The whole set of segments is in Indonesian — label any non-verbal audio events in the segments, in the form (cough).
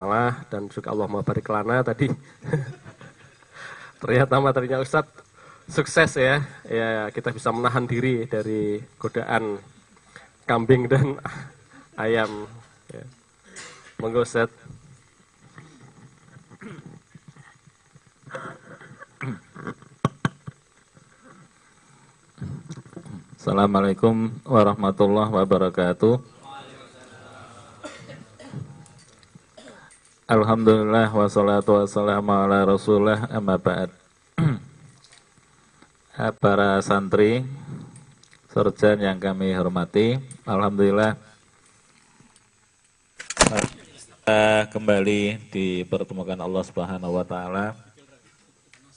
Allah dan juga Allah barik lana tadi. (laughs) Ternyata materinya Ustadz sukses ya. Ya kita bisa menahan diri dari godaan kambing dan (laughs) ayam. Ya. monggo Ustadz Assalamualaikum warahmatullahi wabarakatuh Alhamdulillah wassalatu wassalamu ala rasulullah amma ba'd. (clears throat) Para santri Surjan yang kami hormati Alhamdulillah. Kita kembali dipertemukan Allah subhanahu wa ta'ala.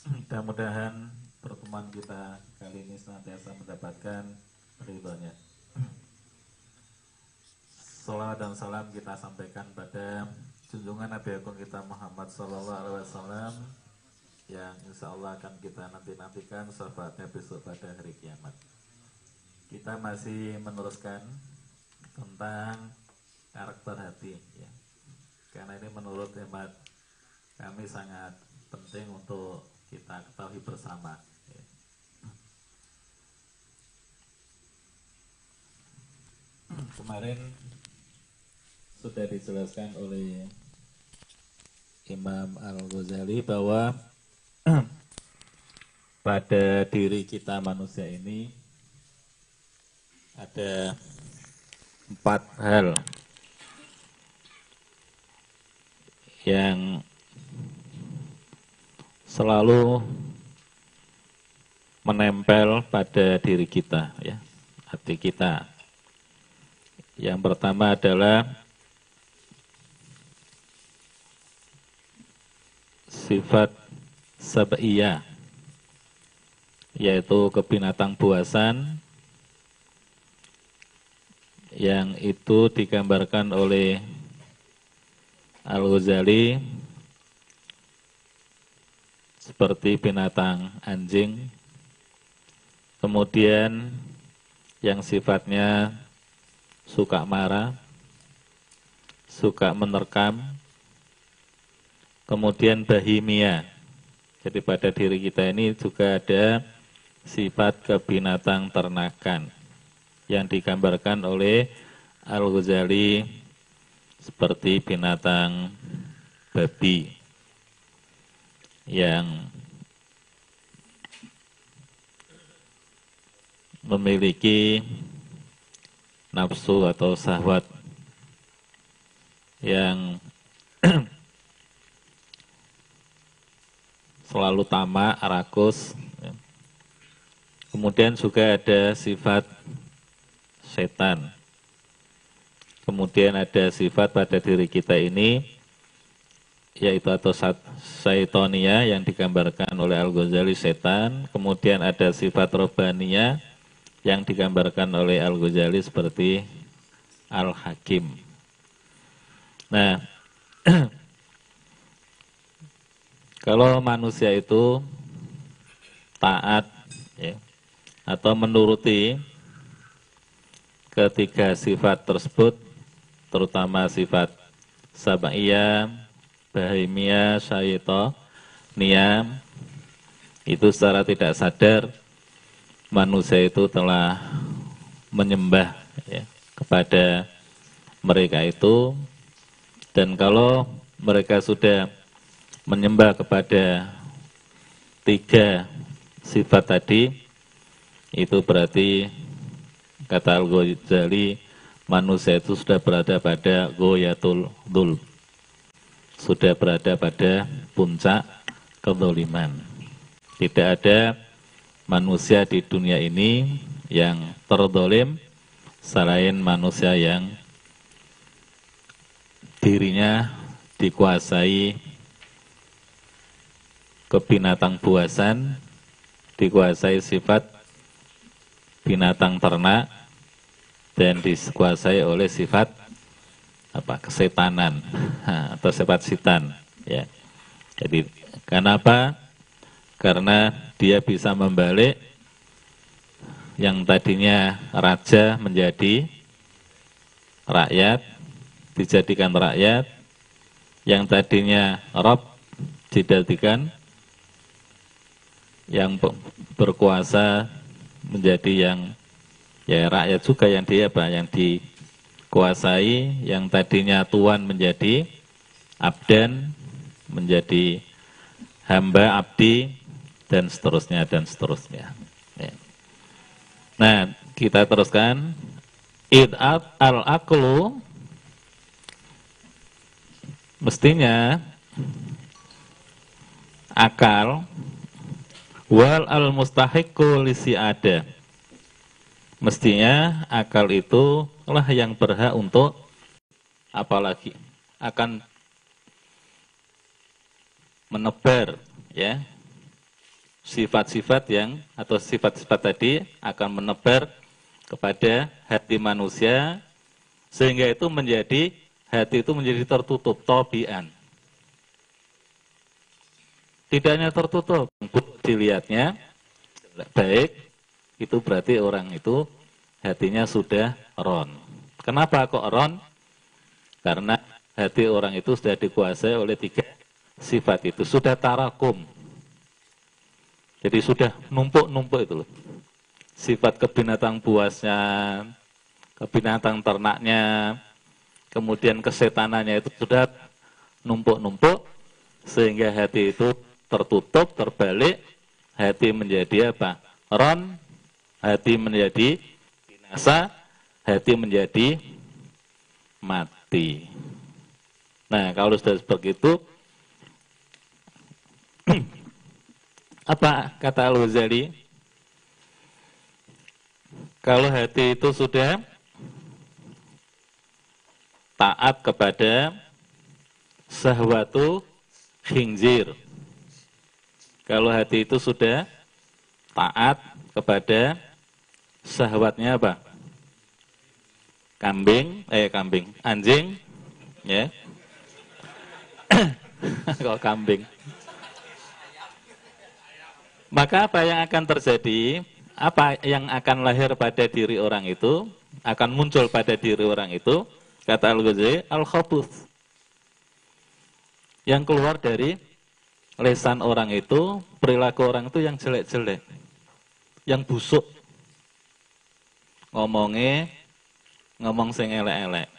Mudah-mudahan pertemuan kita kali ini senantiasa mendapatkan ridhonya. (clears throat) Salawat dan salam kita sampaikan pada junjungan Nabi Agung kita Muhammad Sallallahu Alaihi Wasallam yang insya Allah akan kita nanti-nantikan sahabatnya besok pada hari kiamat. Kita masih meneruskan tentang karakter hati, ya. karena ini menurut hemat kami sangat penting untuk kita ketahui bersama. Ya. Kemarin sudah dijelaskan oleh Imam Al-Ghazali bahwa (clears throat) pada diri kita manusia ini ada empat hal yang selalu menempel pada diri kita ya hati kita. Yang pertama adalah sifat sab'iyah yaitu kebinatang buasan yang itu digambarkan oleh Al-Ghazali seperti binatang anjing. Kemudian yang sifatnya suka marah suka menerkam Kemudian bahimia. Jadi pada diri kita ini juga ada sifat kebinatang ternakan yang digambarkan oleh Al-Ghazali seperti binatang babi yang memiliki nafsu atau sahwat yang (clears throat) selalu tamak, rakus. Kemudian juga ada sifat setan. Kemudian ada sifat pada diri kita ini, yaitu atau saitonia yang digambarkan oleh Al-Ghazali setan. Kemudian ada sifat robania yang digambarkan oleh Al-Ghazali seperti Al-Hakim. Nah, (clears throat) Kalau manusia itu taat ya, atau menuruti ketiga sifat tersebut, terutama sifat sabaiyah, bahimia, syaito, niam, itu secara tidak sadar manusia itu telah menyembah ya, kepada mereka itu. Dan kalau mereka sudah menyembah kepada tiga sifat tadi. Itu berarti kata Al-Ghazali manusia itu sudah berada pada goyatul dul sudah berada pada puncak kezaliman tidak ada manusia di dunia ini yang terdolim selain manusia yang dirinya dikuasai kebinatang buasan dikuasai sifat binatang ternak dan dikuasai oleh sifat apa kesetanan atau sifat sitan ya. Jadi kenapa? Karena dia bisa membalik yang tadinya raja menjadi rakyat dijadikan rakyat yang tadinya Rob dijadikan yang berkuasa menjadi yang ya rakyat juga yang dia apa yang dikuasai yang tadinya tuan menjadi abdan menjadi hamba abdi dan seterusnya dan seterusnya. Ya. nah kita teruskan. Id'at al-aqlu mestinya akal wal al mustahiqu lisi ada. Mestinya akal itu lah yang berhak untuk apalagi akan menebar ya. Sifat-sifat yang atau sifat-sifat tadi akan menebar kepada hati manusia sehingga itu menjadi hati itu menjadi tertutup tobian tidak hanya tertutup dilihatnya baik itu berarti orang itu hatinya sudah ron. Kenapa kok ron? Karena hati orang itu sudah dikuasai oleh tiga sifat itu. Sudah tarakum. Jadi sudah numpuk-numpuk itu loh. Sifat kebinatang buasnya, kebinatang ternaknya, kemudian kesetanannya itu sudah numpuk-numpuk sehingga hati itu tertutup, terbalik, hati menjadi apa? Ron, hati menjadi binasa, hati menjadi mati. Nah, kalau sudah seperti itu, (clears throat) apa kata Al-Ghazali? Kalau hati itu sudah taat kepada sahwatu khinzir. Kalau hati itu sudah taat kepada Sahwatnya apa? Kambing, eh kambing, anjing, ya. (coughs) Kalau kambing. Maka apa yang akan terjadi? Apa yang akan lahir pada diri orang itu? Akan muncul pada diri orang itu? Kata Al-Ghazali, al-khabuth. Yang keluar dari lesan orang itu, perilaku orang itu yang jelek-jelek. Yang busuk ngomongnya ngomong sing elek-elek.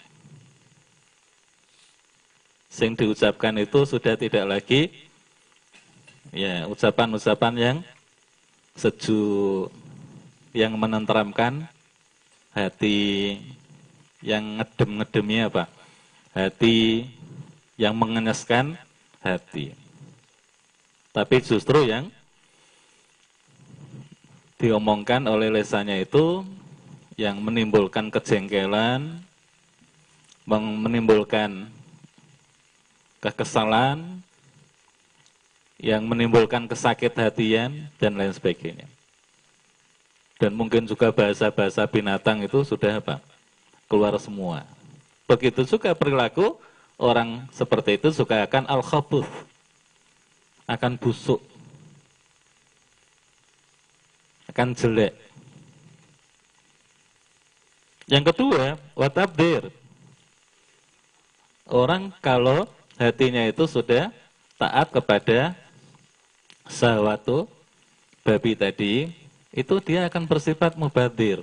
Sing diucapkan itu sudah tidak lagi ya ucapan-ucapan yang sejuk, yang menenteramkan hati, yang ngedem-ngedemnya apa? Hati yang mengenyaskan hati. Tapi justru yang diomongkan oleh lesanya itu yang menimbulkan kejengkelan, menimbulkan kekesalan, yang menimbulkan kesakit hatian, dan lain sebagainya. Dan mungkin juga bahasa-bahasa binatang itu sudah apa? Keluar semua. Begitu juga perilaku orang seperti itu juga akan al-khabuth. Akan busuk. Akan jelek. Yang kedua, watabdir. Orang kalau hatinya itu sudah taat kepada sahwatu babi tadi, itu dia akan bersifat mubadir.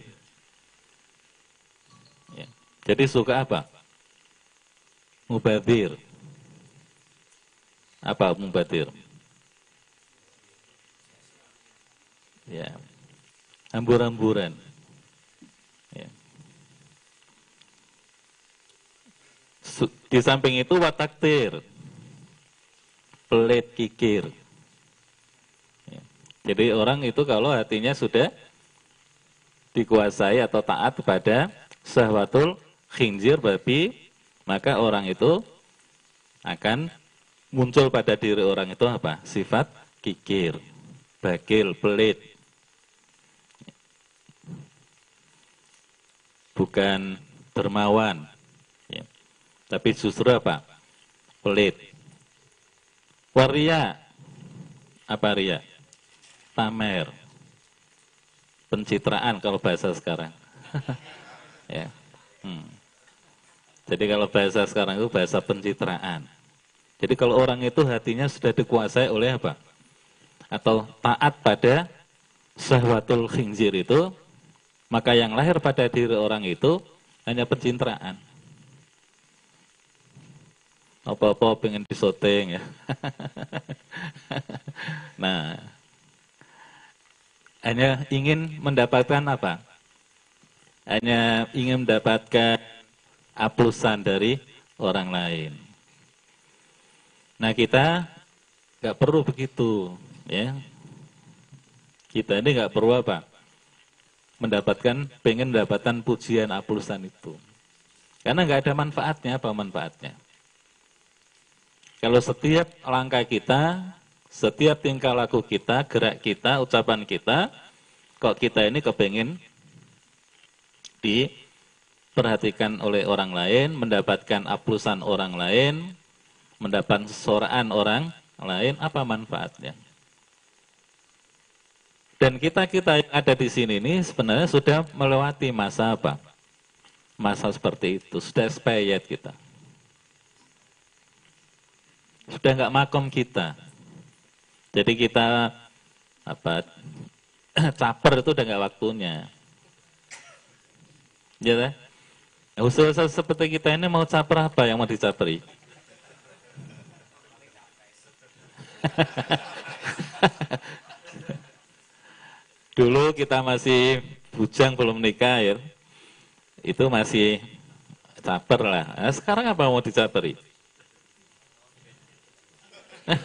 Ya. Jadi suka apa? Mubadir. Apa mubadir? Ya. Hambur-hamburan. Di samping itu wataktir, pelit kikir. Ya. Jadi orang itu kalau hatinya sudah dikuasai atau taat kepada sahwatul khinzir babi, maka orang itu akan muncul pada diri orang itu apa? Sifat kikir, bagil, pelit. Bukan dermawan, tapi justru apa? Pelit. Waria. Apa ria? Pamer. Pencitraan kalau bahasa sekarang. (laughs) ya. Hmm. Jadi kalau bahasa sekarang itu bahasa pencitraan. Jadi kalau orang itu hatinya sudah dikuasai oleh apa? Atau taat pada syahwatul khinzir itu, maka yang lahir pada diri orang itu hanya pencitraan. Apa-apa pengen disoting ya. (laughs) nah, hanya ingin mendapatkan apa? Hanya ingin mendapatkan aplusan dari orang lain. Nah kita nggak perlu begitu, ya. Kita ini nggak perlu apa? Mendapatkan, pengen mendapatkan pujian aplusan itu. Karena nggak ada manfaatnya, apa manfaatnya? Kalau setiap langkah kita, setiap tingkah laku kita, gerak kita, ucapan kita, kok kita ini kepengen diperhatikan oleh orang lain, mendapatkan aplusan orang lain, mendapat seorang orang lain, apa manfaatnya? Dan kita-kita yang ada di sini ini sebenarnya sudah melewati masa apa? Masa seperti itu, sudah expired kita. Sudah nggak makom kita. Jadi kita apa (clears throat) caper itu udah nggak waktunya. Ya, khusus seperti kita ini mau caper apa yang mau dicaperi? (laughs) Dulu kita masih bujang belum nikah ya. Itu masih caper lah. Nah, sekarang apa mau dicaperi? (laughs)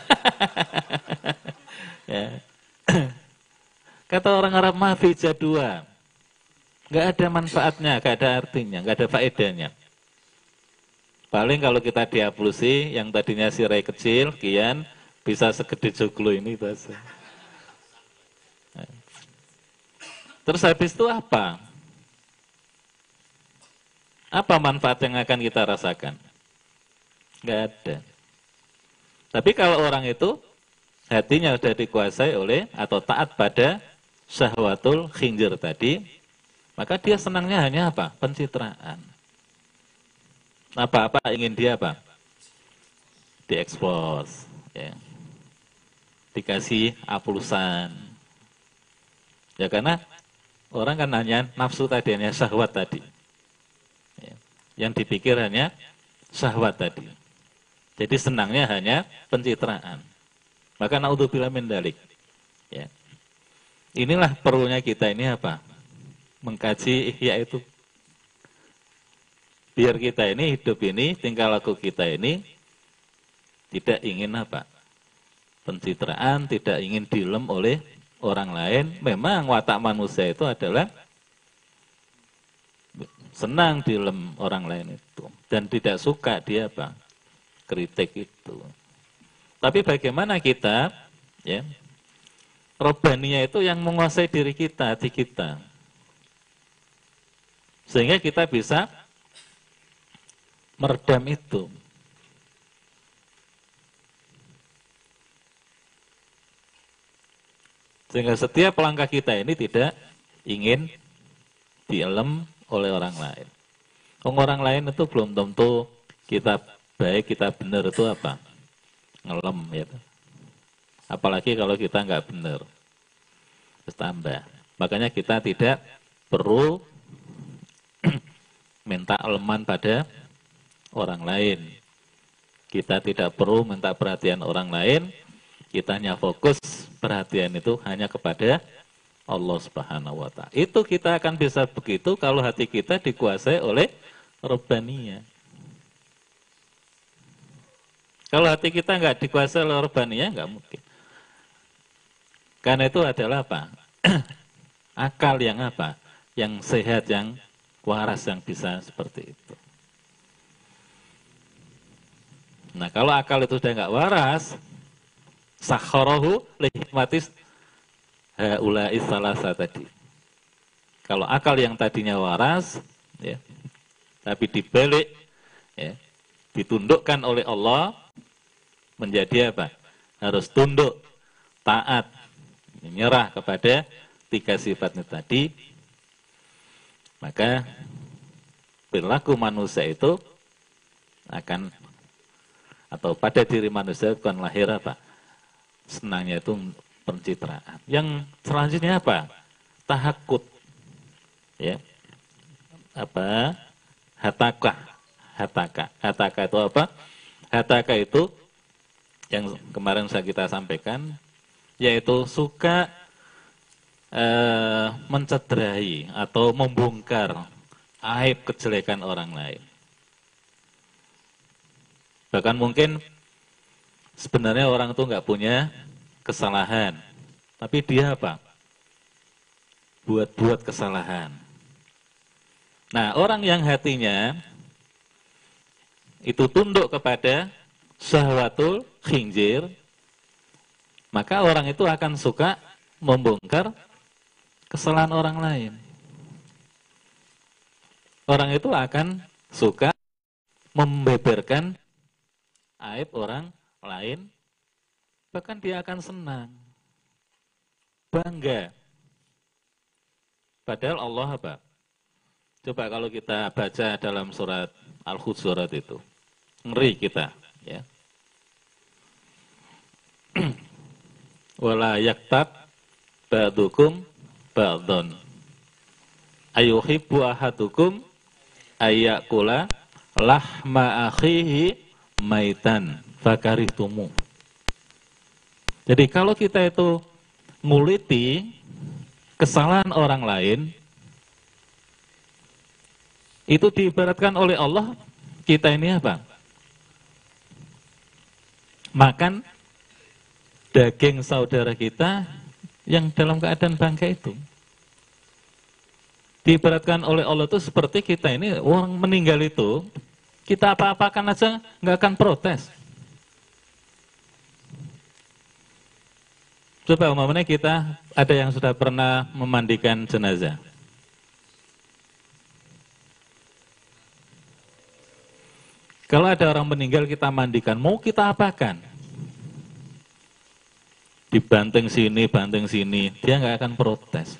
ya. Kata orang Arab mafi jadua. Gak ada manfaatnya, gak ada artinya, gak ada faedahnya. Paling kalau kita diaplusi, yang tadinya sirai kecil, kian bisa segede joglo ini bahasa. Terus habis itu apa? Apa manfaat yang akan kita rasakan? Gak ada. Tapi kalau orang itu hatinya sudah dikuasai oleh atau taat pada syahwatul khinjir tadi, maka dia senangnya hanya apa? Pencitraan. Apa-apa ingin dia apa? Diekspos. Ya dikasih aplusan. Ya karena orang kan hanya nafsu tadi, hanya syahwat tadi. Ya. Yang dipikir hanya syahwat tadi. Jadi senangnya hanya pencitraan. Maka naudzubillah min dalik. Ya. Inilah perlunya kita ini apa? Mengkaji ihya itu. Biar kita ini hidup ini, tingkah laku kita ini tidak ingin apa? pencitraan, tidak ingin dilem oleh orang lain. Memang watak manusia itu adalah senang dilem orang lain itu dan tidak suka dia apa kritik itu. Tapi bagaimana kita ya robania itu yang menguasai diri kita, hati kita. Sehingga kita bisa meredam itu. Sehingga setiap langkah kita ini tidak ingin dielem oleh orang lain. Orang lain itu belum tentu kita baik, kita benar itu apa? Ngelem ya. Apalagi kalau kita nggak benar. Terus tambah. Makanya kita tidak perlu (clears throat) minta eleman pada orang lain. Kita tidak perlu minta perhatian orang lain, kita hanya fokus perhatian itu hanya kepada Allah Subhanahu wa taala. Itu kita akan bisa begitu kalau hati kita dikuasai oleh robania. Kalau hati kita nggak dikuasai oleh robania, nggak mungkin. Karena itu adalah apa? (clears throat) Akal yang apa? Yang sehat, yang waras, yang bisa seperti itu. Nah kalau akal itu sudah nggak waras, sakharahu lihikmatis haulai salasa tadi. Kalau akal yang tadinya waras, ya, tapi dibalik, ya, ditundukkan oleh Allah menjadi apa? Harus tunduk, taat, menyerah kepada tiga sifatnya tadi, maka perilaku manusia itu akan atau pada diri manusia bukan lahir apa? Senangnya itu pencitraan. Yang selanjutnya apa? Tahakut. Ya. Apa? Hataka. Hataka. Hataka itu apa? Hataka itu yang kemarin saya kita sampaikan yaitu suka eh, mencederai atau membongkar aib kejelekan orang lain. Bahkan mungkin sebenarnya orang itu nggak punya kesalahan, tapi dia apa? Buat-buat kesalahan. Nah, orang yang hatinya itu tunduk kepada syahwatul khinjir, maka orang itu akan suka membongkar kesalahan orang lain. Orang itu akan suka membeberkan aib orang lain, bahkan dia akan senang, bangga. Padahal Allah apa? Coba kalau kita baca dalam surat Al-Hujurat itu, ngeri kita, ya. (clears throat) Wala yaktab ba'dukum ba'dun. Ayuhibbu ahadukum ayakula lahma akhihi maitan fakarihtumu. Jadi kalau kita itu nguliti kesalahan orang lain, itu diibaratkan oleh Allah, kita ini apa? Makan daging saudara kita yang dalam keadaan bangkai itu. Diibaratkan oleh Allah itu seperti kita ini orang meninggal itu, kita apa-apakan aja nggak akan protes. Coba umpamanya kita ada yang sudah pernah memandikan jenazah. Kalau ada orang meninggal kita mandikan, mau kita apakan? Dibanting sini, banting sini, dia nggak akan protes.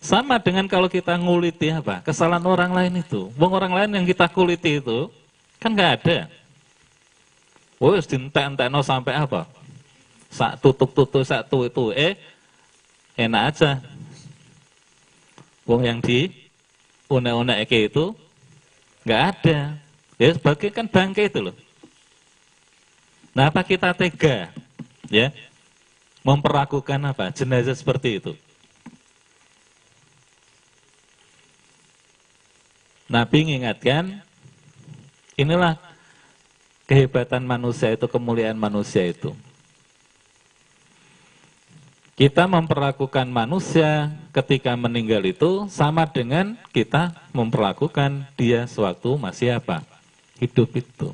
Sama dengan kalau kita nguliti apa? Kesalahan orang lain itu. Wong orang lain yang kita kuliti itu kan nggak ada. Wes dientek-entekno sampai apa? Sak tutup-tutup satu itu eh enak aja. Wong yang di unek-unek itu nggak ada. Ya sebagai kan bangke itu loh. Nah apa kita tega ya memperlakukan apa jenazah seperti itu? Nabi mengingatkan, inilah kehebatan manusia itu, kemuliaan manusia itu. Kita memperlakukan manusia ketika meninggal itu sama dengan kita memperlakukan dia sewaktu masih apa? Hidup itu.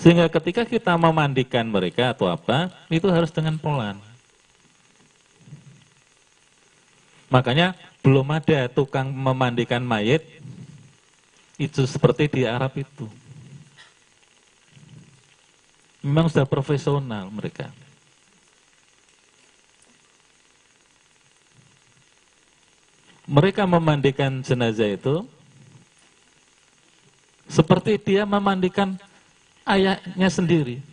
Sehingga ketika kita memandikan mereka atau apa, itu harus dengan pelan. Makanya belum ada tukang memandikan mayat itu seperti di Arab itu. Memang sudah profesional mereka. Mereka memandikan jenazah itu seperti dia memandikan ayahnya sendiri.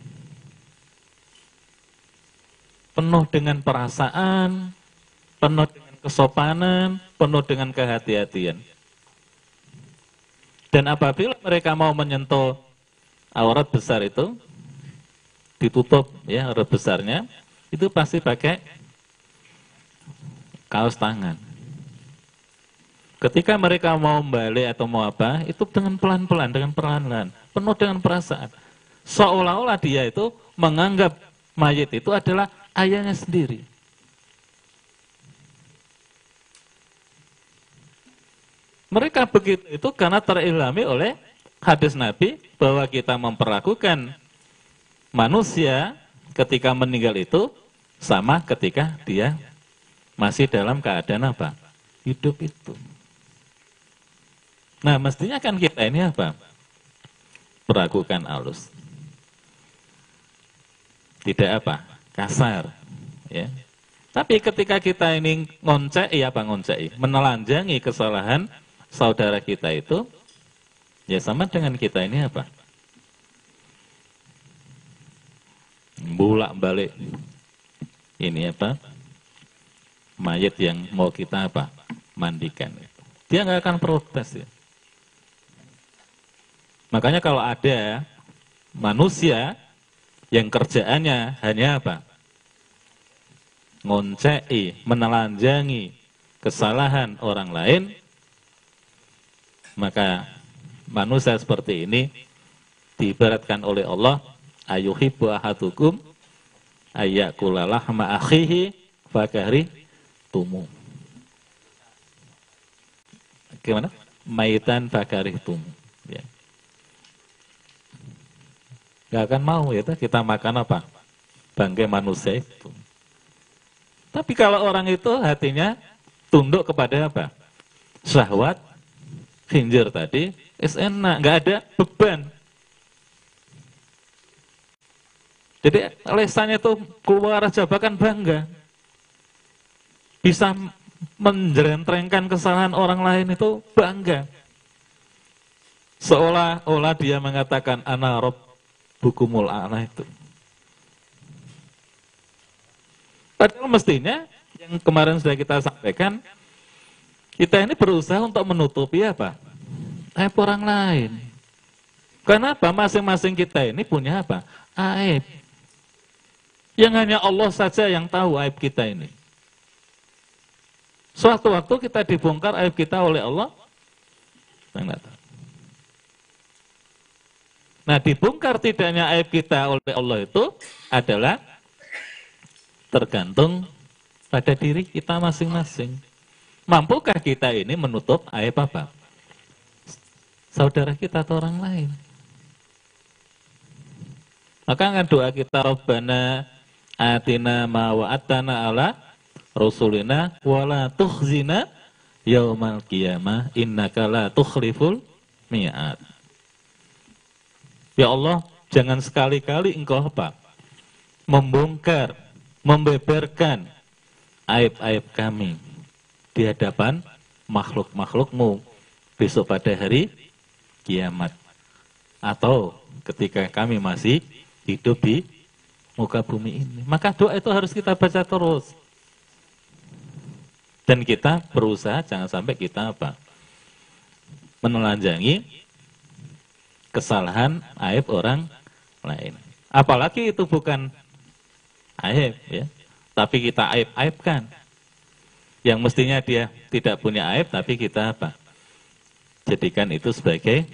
Penuh dengan perasaan, penuh dengan kesopanan, penuh dengan kehati-hatian. Dan apabila mereka mau menyentuh aurat besar itu, ditutup ya aurat besarnya, itu pasti pakai kaos tangan. Ketika mereka mau balik atau mau apa, itu dengan pelan-pelan, dengan perlahan-lahan, penuh dengan perasaan. Seolah-olah dia itu menganggap mayat itu adalah ayahnya sendiri. Mereka begitu itu karena terilhami oleh hadis Nabi bahwa kita memperlakukan manusia ketika meninggal itu sama ketika dia masih dalam keadaan apa? Hidup itu. Nah, mestinya kan kita ini apa? Perlakukan halus. Tidak apa? Kasar. Ya. Tapi ketika kita ini ngoncek, iya apa ngoncek? Menelanjangi kesalahan saudara kita itu, Ya sama dengan kita ini apa? Bulak balik ini apa? Mayat yang mau kita apa? Mandikan. Dia nggak akan protes ya. Makanya kalau ada manusia yang kerjaannya hanya apa? Ngoncei, menelanjangi kesalahan orang lain, maka manusia seperti ini diibaratkan oleh Allah ayuhibbu ahadukum ayakula lahma akhihi fakari tumu. Gimana? Maitan fakari tumu. Ya. Gak akan mau ya kita makan apa? Bangkai manusia itu. Tapi kalau orang itu hatinya tunduk kepada apa? Syahwat, khinjir tadi, es enak, nggak ada beban. Jadi lesannya itu keluar aja bahkan bangga. Bisa menjerentrengkan kesalahan orang lain itu bangga. Seolah-olah dia mengatakan anarob bukumul ana itu. Padahal mestinya yang kemarin sudah kita sampaikan, kita ini berusaha untuk menutupi apa? Aib orang lain. Kenapa masing-masing kita ini punya apa? Aib. Yang hanya Allah saja yang tahu aib kita ini. Suatu waktu kita dibongkar aib kita oleh Allah, Nah, dibongkar tidaknya aib kita oleh Allah itu adalah tergantung pada diri kita masing-masing. Mampukah kita ini menutup aib apa? Saudara kita atau orang lain. Maka kan doa kita Rabbana atina ma wa'atana ala rasulina wala tukhzina yaumal qiyamah innaka la tukhliful mi'ad. Ya Allah, jangan sekali-kali engkau apa? Membongkar, membeberkan aib-aib kami di hadapan makhluk-makhlukmu besok pada hari kiamat. Atau ketika kami masih hidup di muka bumi ini. Maka doa itu harus kita baca terus. Dan kita berusaha jangan sampai kita apa? Menelanjangi kesalahan aib orang lain. Apalagi itu bukan aib ya, tapi kita aib-aibkan. Yang mestinya dia tidak punya aib tapi kita apa? Jadikan itu sebagai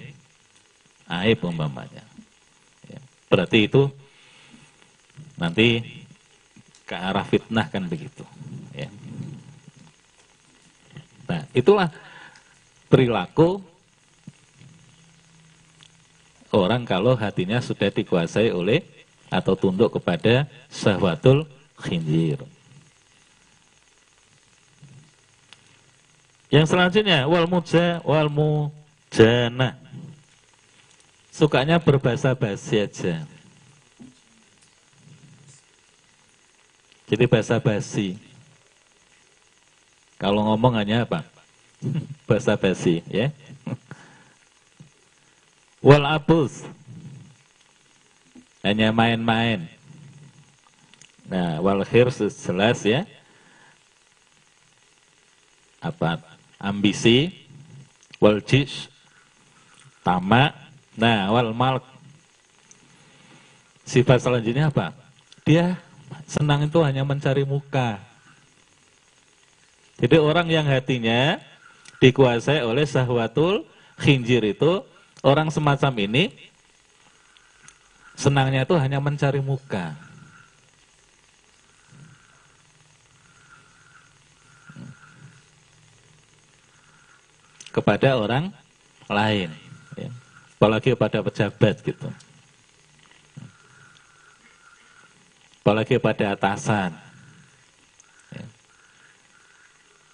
aib umpamanya. Ya. Berarti itu nanti ke arah fitnah kan begitu. Ya. Nah, itulah perilaku orang kalau hatinya sudah dikuasai oleh atau tunduk kepada syahwatul khinjir. Yang selanjutnya wal muja wal mujana. Sukanya berbahasa basi aja. Jadi bahasa basi. Kalau ngomong hanya apa? (laughs) bahasa basi, ya. Wal abus. Hanya main-main. Nah, wal khirs jelas ya. Apa? Ambisi. Wal jish. Tamak. Nah, wal mal. Sifat selanjutnya apa? Dia senang itu hanya mencari muka. Jadi orang yang hatinya dikuasai oleh sahwatul khinjir itu, orang semacam ini senangnya itu hanya mencari muka. Kepada orang lain. Ya. Apalagi pada pejabat gitu. Apalagi pada atasan. Ya.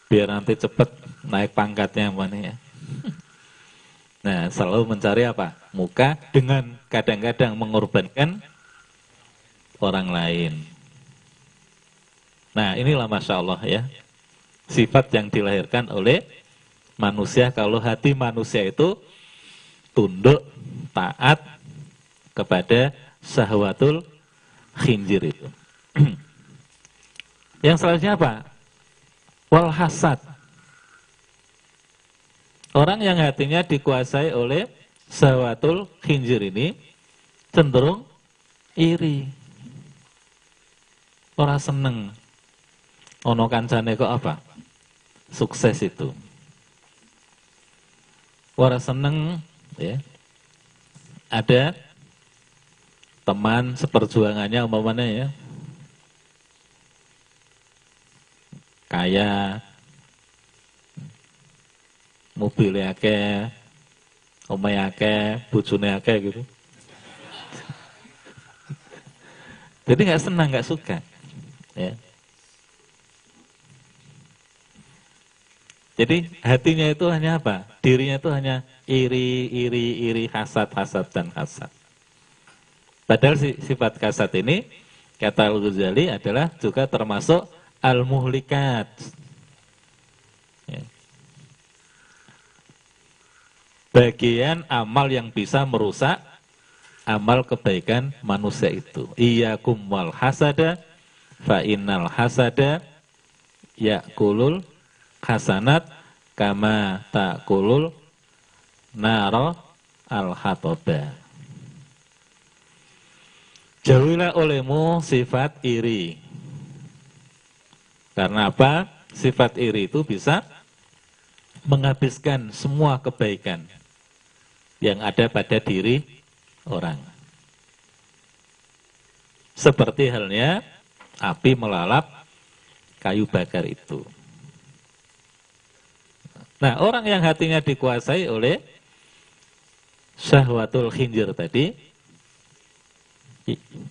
Biar nanti cepat naik pangkatnya mana ya. (laughs) Nah, selalu mencari apa? Muka dengan kadang-kadang mengorbankan orang lain. Nah, inilah Masya Allah ya. Sifat yang dilahirkan oleh manusia kalau hati manusia itu tunduk, taat kepada syahwatul khinjir itu. (clears throat) Yang selanjutnya apa? Wal hasad. Orang yang hatinya dikuasai oleh syahwatul khinjir ini cenderung iri. Orang seneng. Ono kancane kok apa? Sukses itu. Orang seneng ya. Ada teman seperjuangannya umpamanya ya. Kaya. Mobilnya akeh omahe akeh bojone akeh gitu. Jadi nggak senang nggak suka. Ya. Jadi hatinya itu hanya apa? Dirinya itu hanya iri iri iri hasad hasad dan hasad Padahal sifat kasat ini, kata Al-Ghazali adalah juga termasuk al-muhlikat. Ya. Bagian amal yang bisa merusak amal kebaikan manusia itu. Iyakum wal hasada fa innal hasada yakulul hasanat kama takulul naro al-hatobah. Jauhilah olehmu sifat iri. Karena apa? Sifat iri itu bisa menghabiskan semua kebaikan yang ada pada diri orang. Seperti halnya api melalap kayu bakar itu. Nah, orang yang hatinya dikuasai oleh syahwatul khinjir tadi,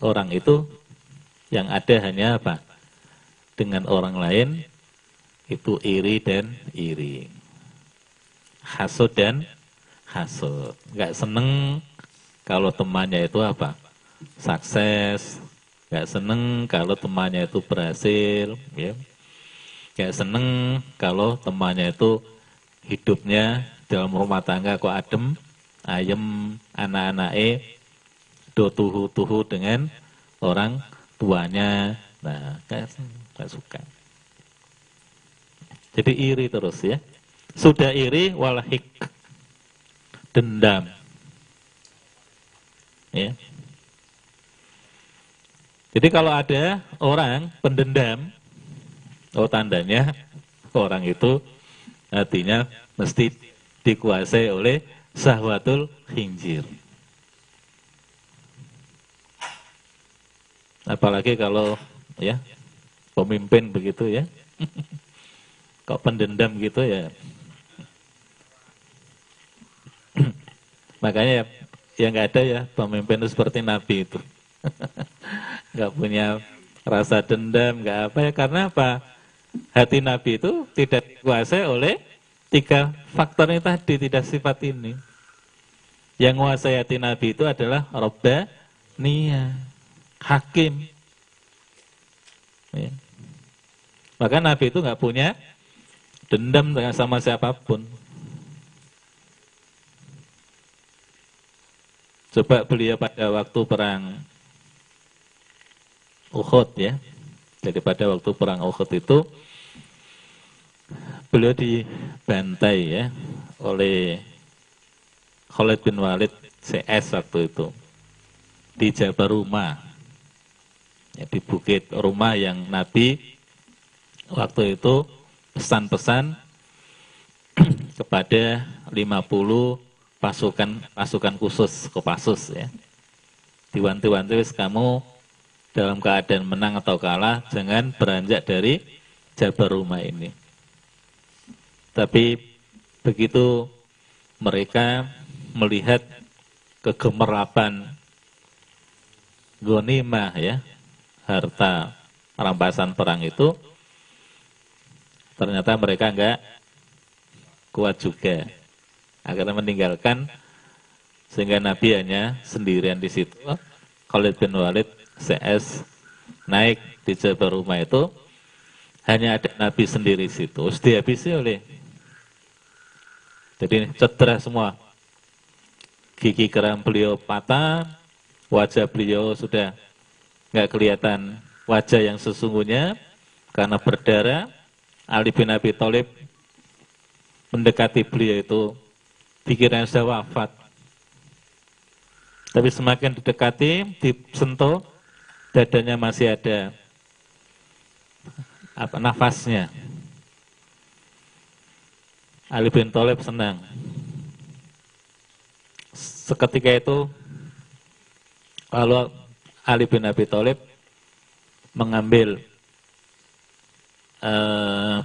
orang itu yang ada hanya apa? Dengan orang lain itu iri dan iri. Hasud dan hasud. Gak seneng kalau temannya itu apa? Sukses. Gak seneng kalau temannya itu berhasil. Ya. Gak seneng kalau temannya itu hidupnya dalam rumah tangga kok adem, ayem, anak-anaknya do tuhu-tuhu dengan orang tuanya. Nah, nggak suka. Jadi iri terus ya. Sudah iri walhik dendam. Ya. Jadi kalau ada orang pendendam, oh tandanya orang itu artinya mesti dikuasai oleh sahwatul khinjir. Apalagi kalau ya pemimpin begitu ya. Kok pendendam gitu ya. Makanya ya, ya nggak ada ya pemimpin itu seperti Nabi itu. (laughs) nggak punya rasa dendam, nggak apa ya karena apa? Hati Nabi itu tidak dikuasai oleh tiga faktor ini tadi, tidak sifat ini. Yang menguasai hati Nabi itu adalah robba niat hakim. Ya. Maka Nabi itu nggak punya dendam dengan sama siapa pun. Coba beliau pada waktu perang Uhud ya. Jadi pada waktu perang Uhud itu beliau dibantai ya oleh Khalid bin Walid CS waktu itu di Jabarumah ya, di bukit rumah yang Nabi waktu itu pesan-pesan (clears throat) kepada 50 pasukan pasukan khusus Kopassus ya. Diwanti-wanti kamu dalam keadaan menang atau kalah jangan beranjak dari Jabar rumah ini. Tapi begitu mereka melihat kegemerapan gonimah ya harta rampasan perang itu ternyata mereka enggak kuat juga. Akhirnya meninggalkan sehingga Nabi hanya sendirian di situ. Khalid bin Walid CS naik di Jabal Rumah itu hanya ada Nabi sendiri situ. Terus dihabisi oleh jadi cedera semua gigi geram beliau patah, wajah beliau sudah nggak kelihatan wajah yang sesungguhnya karena berdarah. Ali bin Abi Thalib mendekati beliau itu pikirannya sudah wafat. Tapi semakin didekati, disentuh, dadanya masih ada apa nafasnya. Ali bin Thalib senang. Seketika itu lalu Ali bin Abi Thalib mengambil uh,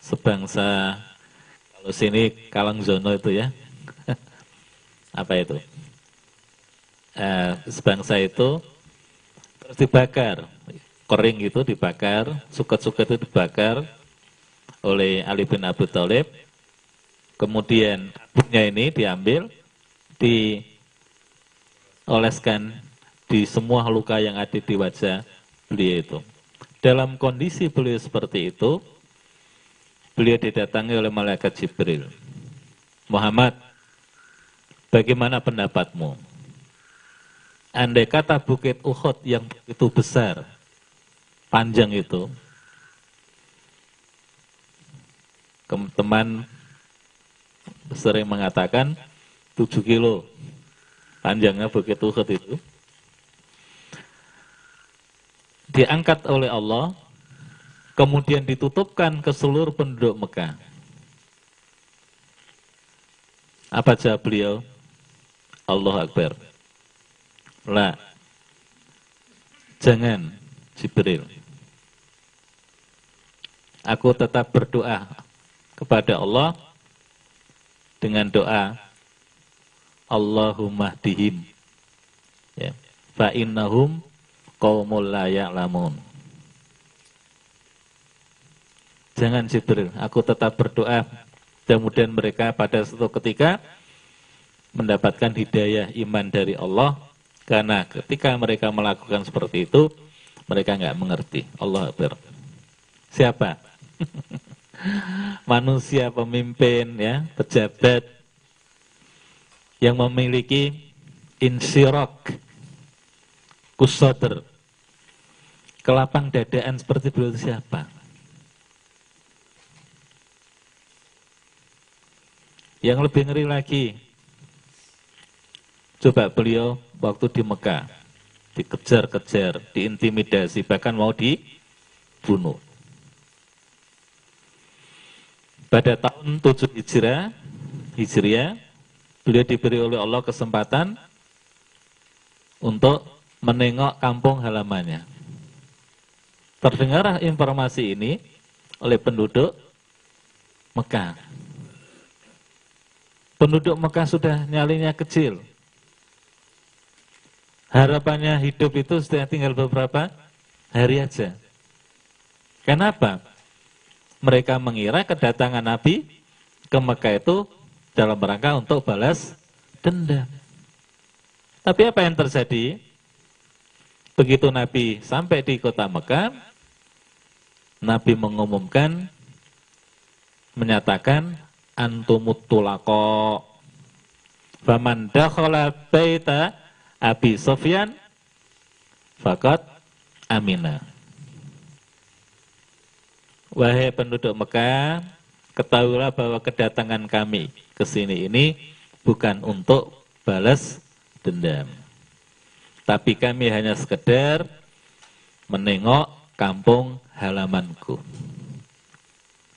sebangsa kalau sini Kalangzono itu ya. (laughs) Apa itu? Uh, sebangsa itu terus dibakar. Kering itu dibakar suket-suket itu dibakar oleh Ali bin Abi Thalib. Kemudian abunya ini diambil dioleskan di semua luka yang ada di wajah beliau itu. Dalam kondisi beliau seperti itu, beliau didatangi oleh malaikat Jibril. Muhammad, bagaimana pendapatmu? Andai kata bukit Uhud yang begitu besar, panjang itu, teman sering mengatakan 7 kilo panjangnya bukit Uhud itu diangkat oleh Allah, kemudian ditutupkan ke seluruh penduduk Mekah. Apa jawab beliau? Allah Akbar. La. Jangan, Jibril. Aku tetap berdoa kepada Allah dengan doa Allahumma dihim. Ya. Fa innahum qaumul la ya'lamun. Jangan Jibril, aku tetap berdoa kemudian mereka pada suatu ketika mendapatkan hidayah iman dari Allah karena ketika mereka melakukan seperti itu mereka nggak mengerti Allah Akbar. Siapa? (laughs) Manusia pemimpin ya, pejabat yang memiliki insirok kusoder kelapang dadaan seperti beliau itu siapa? Yang lebih ngeri lagi, coba beliau waktu di Mekah, dikejar-kejar, diintimidasi, bahkan mau dibunuh. Pada tahun 7 Hijrah, Hijriah, beliau diberi oleh Allah kesempatan untuk menengok kampung halamannya. Terdengar informasi ini oleh penduduk Mekah. Penduduk Mekah sudah nyalinya kecil. Harapannya hidup itu sudah tinggal beberapa hari aja. Kenapa? Mereka mengira kedatangan Nabi ke Mekah itu dalam rangka untuk balas dendam. Tapi apa yang terjadi? Begitu Nabi sampai di kota Mekah, Nabi mengumumkan, menyatakan, antumut tulako, faman dakhala baita Abi Sofyan, fakat amina. Wahai penduduk Mekah, ketahuilah bahwa kedatangan kami ke sini ini bukan untuk balas dendam. Tapi kami hanya sekedar menengok kampung halamanku.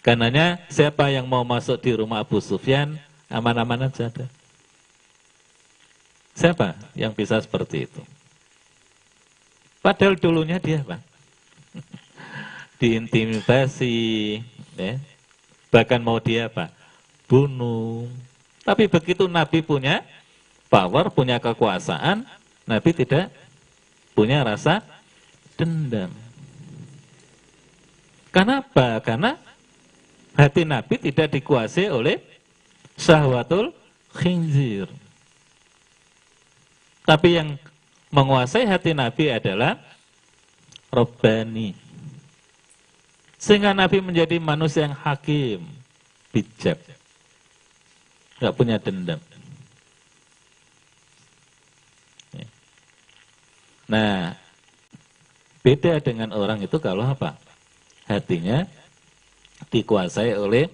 Karenanya siapa yang mau masuk di rumah Abu Sufyan, aman-aman aja ada. Siapa yang bisa seperti itu? Padahal dulunya dia apa? (laughs) Diintimidasi, ya. Bahkan mau dia apa? Bunuh. Tapi begitu Nabi punya power, punya kekuasaan, Nabi tidak punya rasa dendam. Kenapa? Karena hati Nabi tidak dikuasai oleh syahwatul khinzir. Tapi yang menguasai hati Nabi adalah Robbani. Sehingga Nabi menjadi manusia yang hakim, bijak, nggak punya dendam. Ya. Nah, beda dengan orang itu kalau apa? Hatinya dikuasai oleh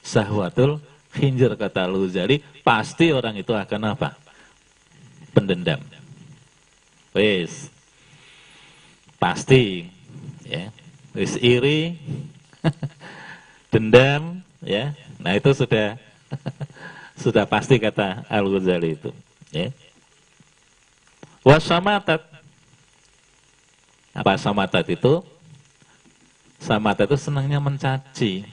sahwatul khinjir kata Luzari, pasti orang itu akan apa? Pendendam. Wes. Pasti, ya. Yeah. Wis iri, dendam, ya. Nah, itu sudah sudah pasti kata Al-Ghazali itu, ya. Wasamatat apa samatat itu? Samatat itu senangnya mencaci.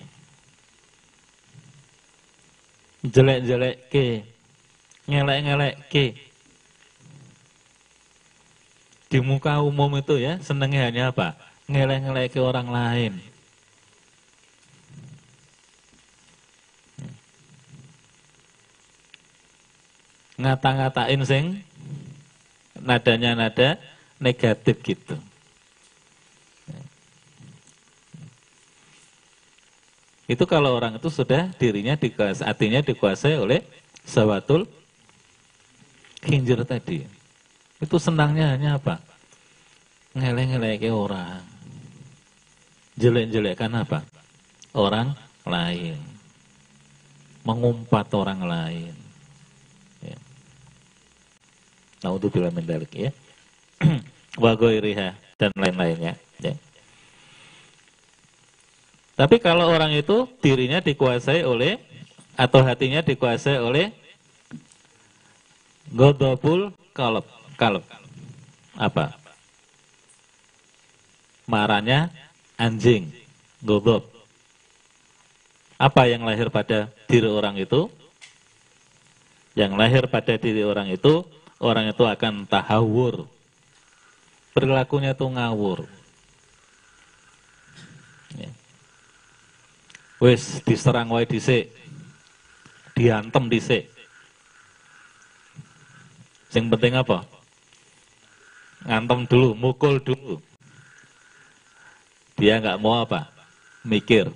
Jelek-jelek ke, ngelek-ngelek ke. Di muka umum itu ya, senangnya hanya apa? Ngelek-ngelek ke orang lain. Ngata-ngatain sing nadanya nada negatif gitu. Itu kalau orang itu sudah dirinya dikuasai, artinya dikuasai oleh sawatul kinjir tadi. Itu senangnya hanya apa? Ngeleng-ngeleng orang. Jelek-jelekkan apa? Orang lain. Mengumpat orang lain. Ya. Nah untuk bila mendalik ya. (clears throat) Wagoiriha dan lain-lainnya. Ya. Tapi kalau orang itu dirinya dikuasai oleh atau hatinya dikuasai oleh godopul kalb, kalb. Apa? Marahnya anjing, godob. Apa yang lahir pada diri orang itu? Yang lahir pada diri orang itu, orang itu akan tahawur. Perilakunya itu ngawur. Wis diserang wae dhisik. Diantem dhisik. Sing penting apa? Ngantem dulu, mukul dulu. Dia nggak mau apa? Mikir.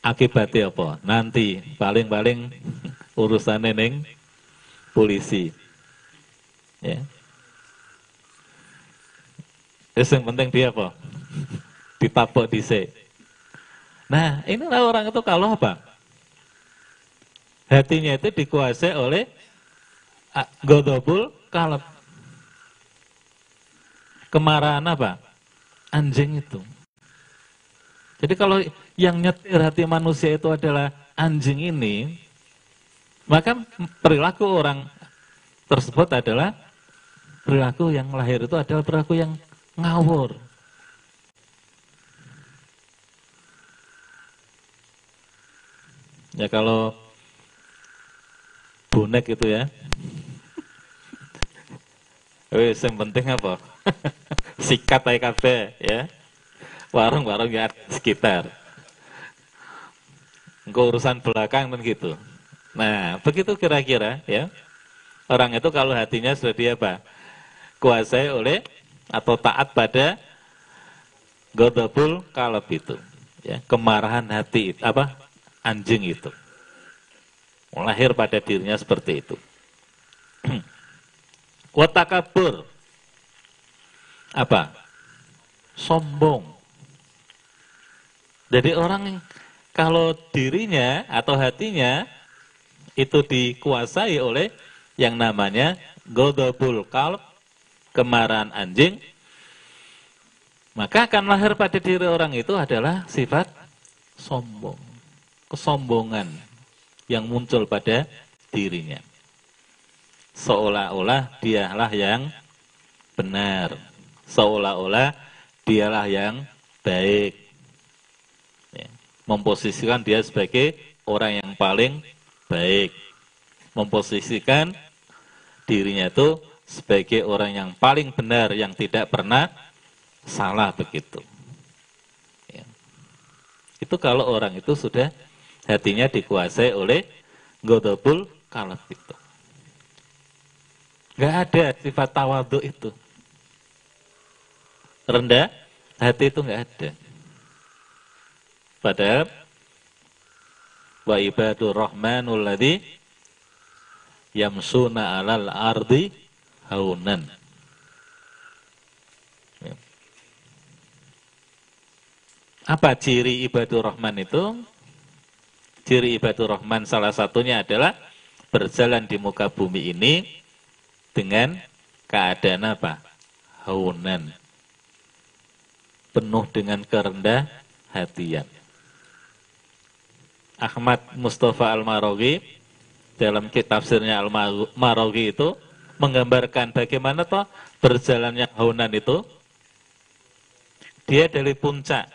Akibatnya apa? Nanti paling-paling urusan neng polisi. Ya. Terus yang penting dia apa? Ditabok dhisik. Nah, inilah orang itu kalau apa? Hatinya itu dikuasai oleh godobul kalab. Kemarahan apa? Anjing itu. Jadi kalau yang nyetir hati manusia itu adalah anjing ini, maka perilaku orang tersebut adalah perilaku yang lahir itu adalah perilaku yang ngawur. Ya kalau bonek itu ya. (laughs) Wes yang penting apa? (laughs) Sikat aja kafe ya. Warung-warung ya sekitar. Engkau urusan belakang dan gitu. Nah, begitu kira-kira ya. Orang itu kalau hatinya sudah dia apa? Kuasai oleh atau taat pada godobul kalab itu. Ya, kemarahan hati apa? anjing itu. Lahir pada dirinya seperti itu. (clears throat) Watakabur. Apa? Sombong. Jadi orang kalau dirinya atau hatinya itu dikuasai oleh yang namanya godobul kalb, kemarahan anjing, maka akan lahir pada diri orang itu adalah sifat sombong kesombongan yang muncul pada dirinya. Seolah-olah dialah yang benar. Seolah-olah dialah yang baik. Ya. Memposisikan dia sebagai orang yang paling baik. Memposisikan dirinya itu sebagai orang yang paling benar, yang tidak pernah salah begitu. Ya. Itu kalau orang itu sudah hatinya dikuasai oleh godobul kalaf itu. Gak ada sifat tawadu itu rendah hati itu nggak ada. Padahal wa ibadu rahmanul ladhi yamsuna alal ardi haunan. Ya. Apa ciri ibadu rohman itu? Ciri ibadu rohman salah satunya adalah berjalan di muka bumi ini dengan keadaan apa? Haunan. Penuh dengan kerendah hatian. Ahmad Mustafa Al-Marogi dalam kitab tafsirnya Al-Marogi itu menggambarkan bagaimana toh berjalannya haunan itu dia dari puncak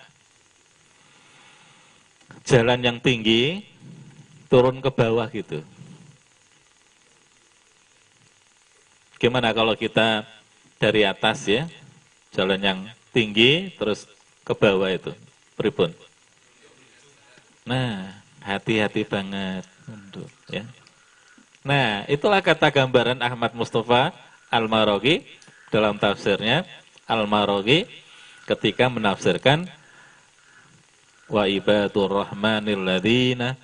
jalan yang tinggi turun ke bawah gitu. Gimana kalau kita dari atas ya, jalan yang tinggi terus ke bawah itu, pripun? Nah, hati-hati banget untuk ya. Nah, itulah kata gambaran Ahmad Mustafa Al-Marogi dalam tafsirnya Al-Marogi ketika menafsirkan wa ibadur rahmanil ladzina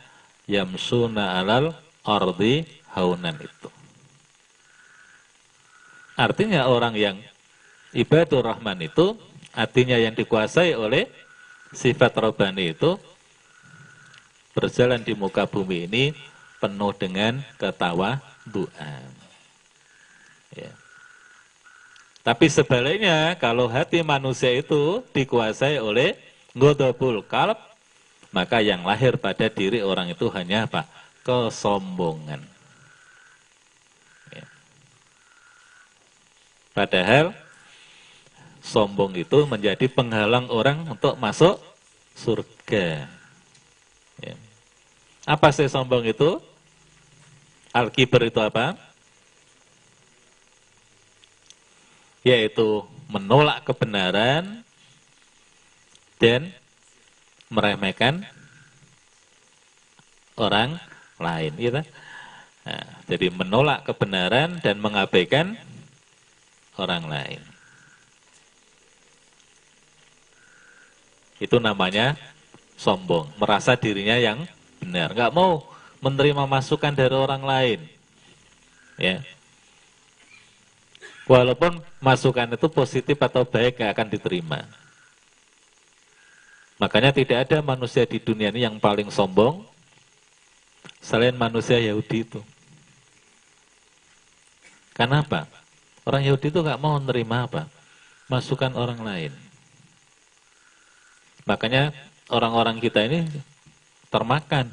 yamsuna alal ardi haunan itu. Artinya orang yang ibadur rahman itu artinya yang dikuasai oleh sifat robani itu berjalan di muka bumi ini penuh dengan ketawa doa. Ya. Tapi sebaliknya, kalau hati manusia itu dikuasai oleh godobul kalb, maka yang lahir pada diri orang itu hanya apa? Kesombongan. Ya. Padahal sombong itu menjadi penghalang orang untuk masuk surga. Ya. Apa sih sombong itu? Al-kibar itu apa? yaitu menolak kebenaran dan meremehkan orang lain gitu. Nah, jadi menolak kebenaran dan mengabaikan orang lain. Itu namanya sombong, merasa dirinya yang benar, nggak mau menerima masukan dari orang lain. Ya, Walaupun masukan itu positif atau baik gak akan diterima. Makanya tidak ada manusia di dunia ini yang paling sombong selain manusia Yahudi itu. Kenapa? Orang Yahudi itu gak mau menerima apa? Masukan orang lain. Makanya orang-orang kita ini termakan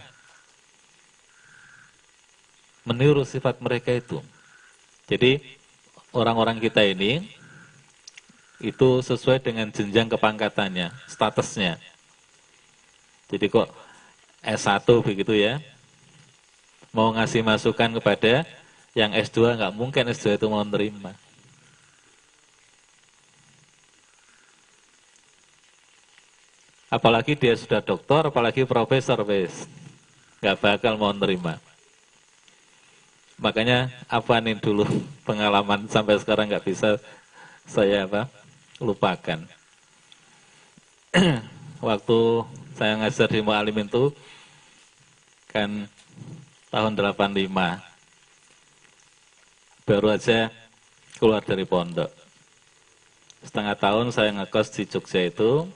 meniru sifat mereka itu. Jadi orang-orang kita ini itu sesuai dengan jenjang kepangkatannya, statusnya. Jadi kok S1 begitu ya, mau ngasih masukan kepada yang S2 nggak mungkin S2 itu mau menerima. Apalagi dia sudah doktor, apalagi profesor, wes nggak bakal mau menerima. Makanya apa dulu (laughs) pengalaman sampai sekarang nggak bisa saya apa lupakan. (clears throat) Waktu saya ngajar di Mu'alim itu kan tahun 85 baru aja keluar dari pondok. Setengah tahun saya ngekos di Jogja itu.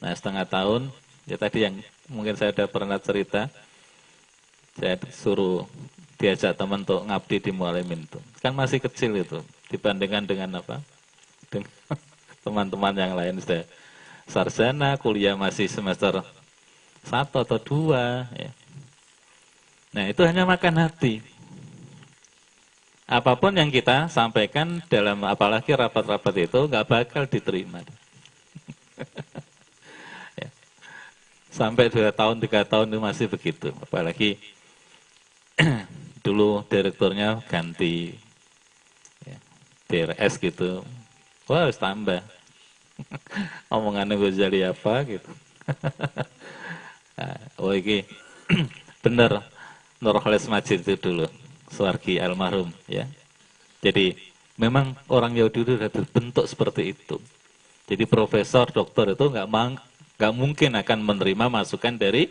Nah setengah tahun, ya tadi yang mungkin saya ada pernah cerita, saya suruh diajak teman untuk ngabdi di mualimin itu. Kan masih kecil itu dibandingkan dengan apa? Dengan (laughs) teman-teman yang lain sudah sarjana, kuliah masih semester satu atau dua. Ya. Nah itu hanya makan hati. Apa pun yang kita sampaikan dalam apalagi rapat-rapat itu nggak bakal diterima. (laughs) Sampai dua tahun, tiga tahun itu masih begitu. Apalagi (clears throat) dulu direkturnya ganti ya, DRS gitu. Wah harus tambah. (laughs) Omongannya gue jadi apa gitu. (laughs) Nah, oh ini (clears throat) bener Nurholis Majid itu dulu Suargi almarhum ya. Jadi memang orang Yahudi itu sudah terbentuk seperti itu. Jadi profesor dokter itu nggak nggak mungkin akan menerima masukan dari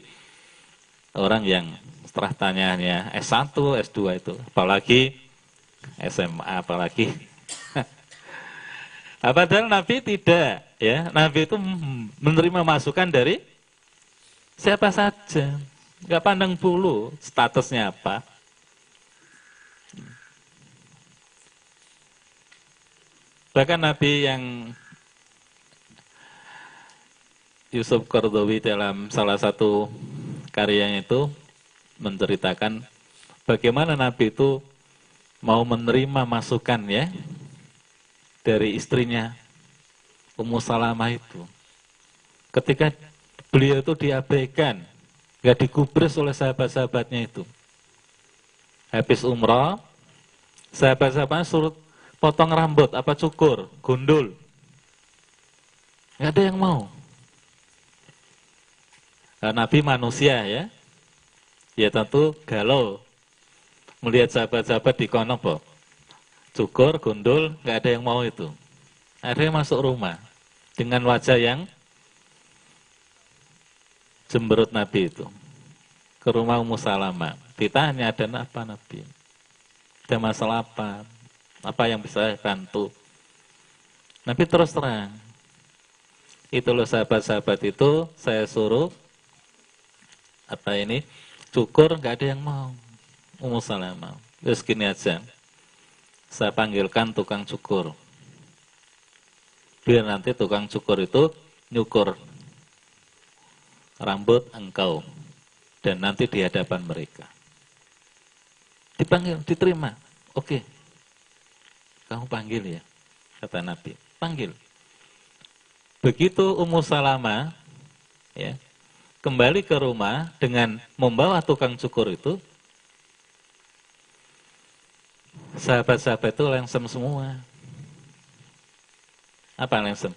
orang yang setelah tanyanya S1, S2 itu, apalagi SMA, apalagi (laughs) Nah, padahal Nabi tidak, ya. Nabi itu menerima masukan dari siapa saja. Gak pandang bulu statusnya apa. Bahkan Nabi yang Yusuf Qardawi dalam salah satu karyanya itu menceritakan bagaimana Nabi itu mau menerima masukan ya dari istrinya Ummu Salamah itu. Ketika beliau itu diabaikan, nggak digubris oleh sahabat-sahabatnya itu. Habis umrah, sahabat-sahabatnya suruh potong rambut, apa cukur, gundul. Nggak ada yang mau. Nabi manusia ya, ya tentu galau. Melihat sahabat-sahabat di kono, cukur, gundul, nggak ada yang mau itu. Ada yang masuk rumah dengan wajah yang jemberut Nabi itu ke rumah Ummu Salamah. Ditanya ada apa Nabi? Ada masalah apa? Apa yang bisa bantu? Nabi terus terang. Itu loh sahabat-sahabat itu saya suruh apa ini cukur nggak ada yang mau. Ummu Salamah. Terus gini aja saya panggilkan tukang cukur. Biar nanti tukang cukur itu nyukur rambut engkau dan nanti di hadapan mereka. Dipanggil, diterima. Oke. Kamu panggil ya, kata Nabi. Panggil. Begitu Ummu Salama ya, kembali ke rumah dengan membawa tukang cukur itu, sahabat-sahabat itu lengsem semua. Apa lengsem?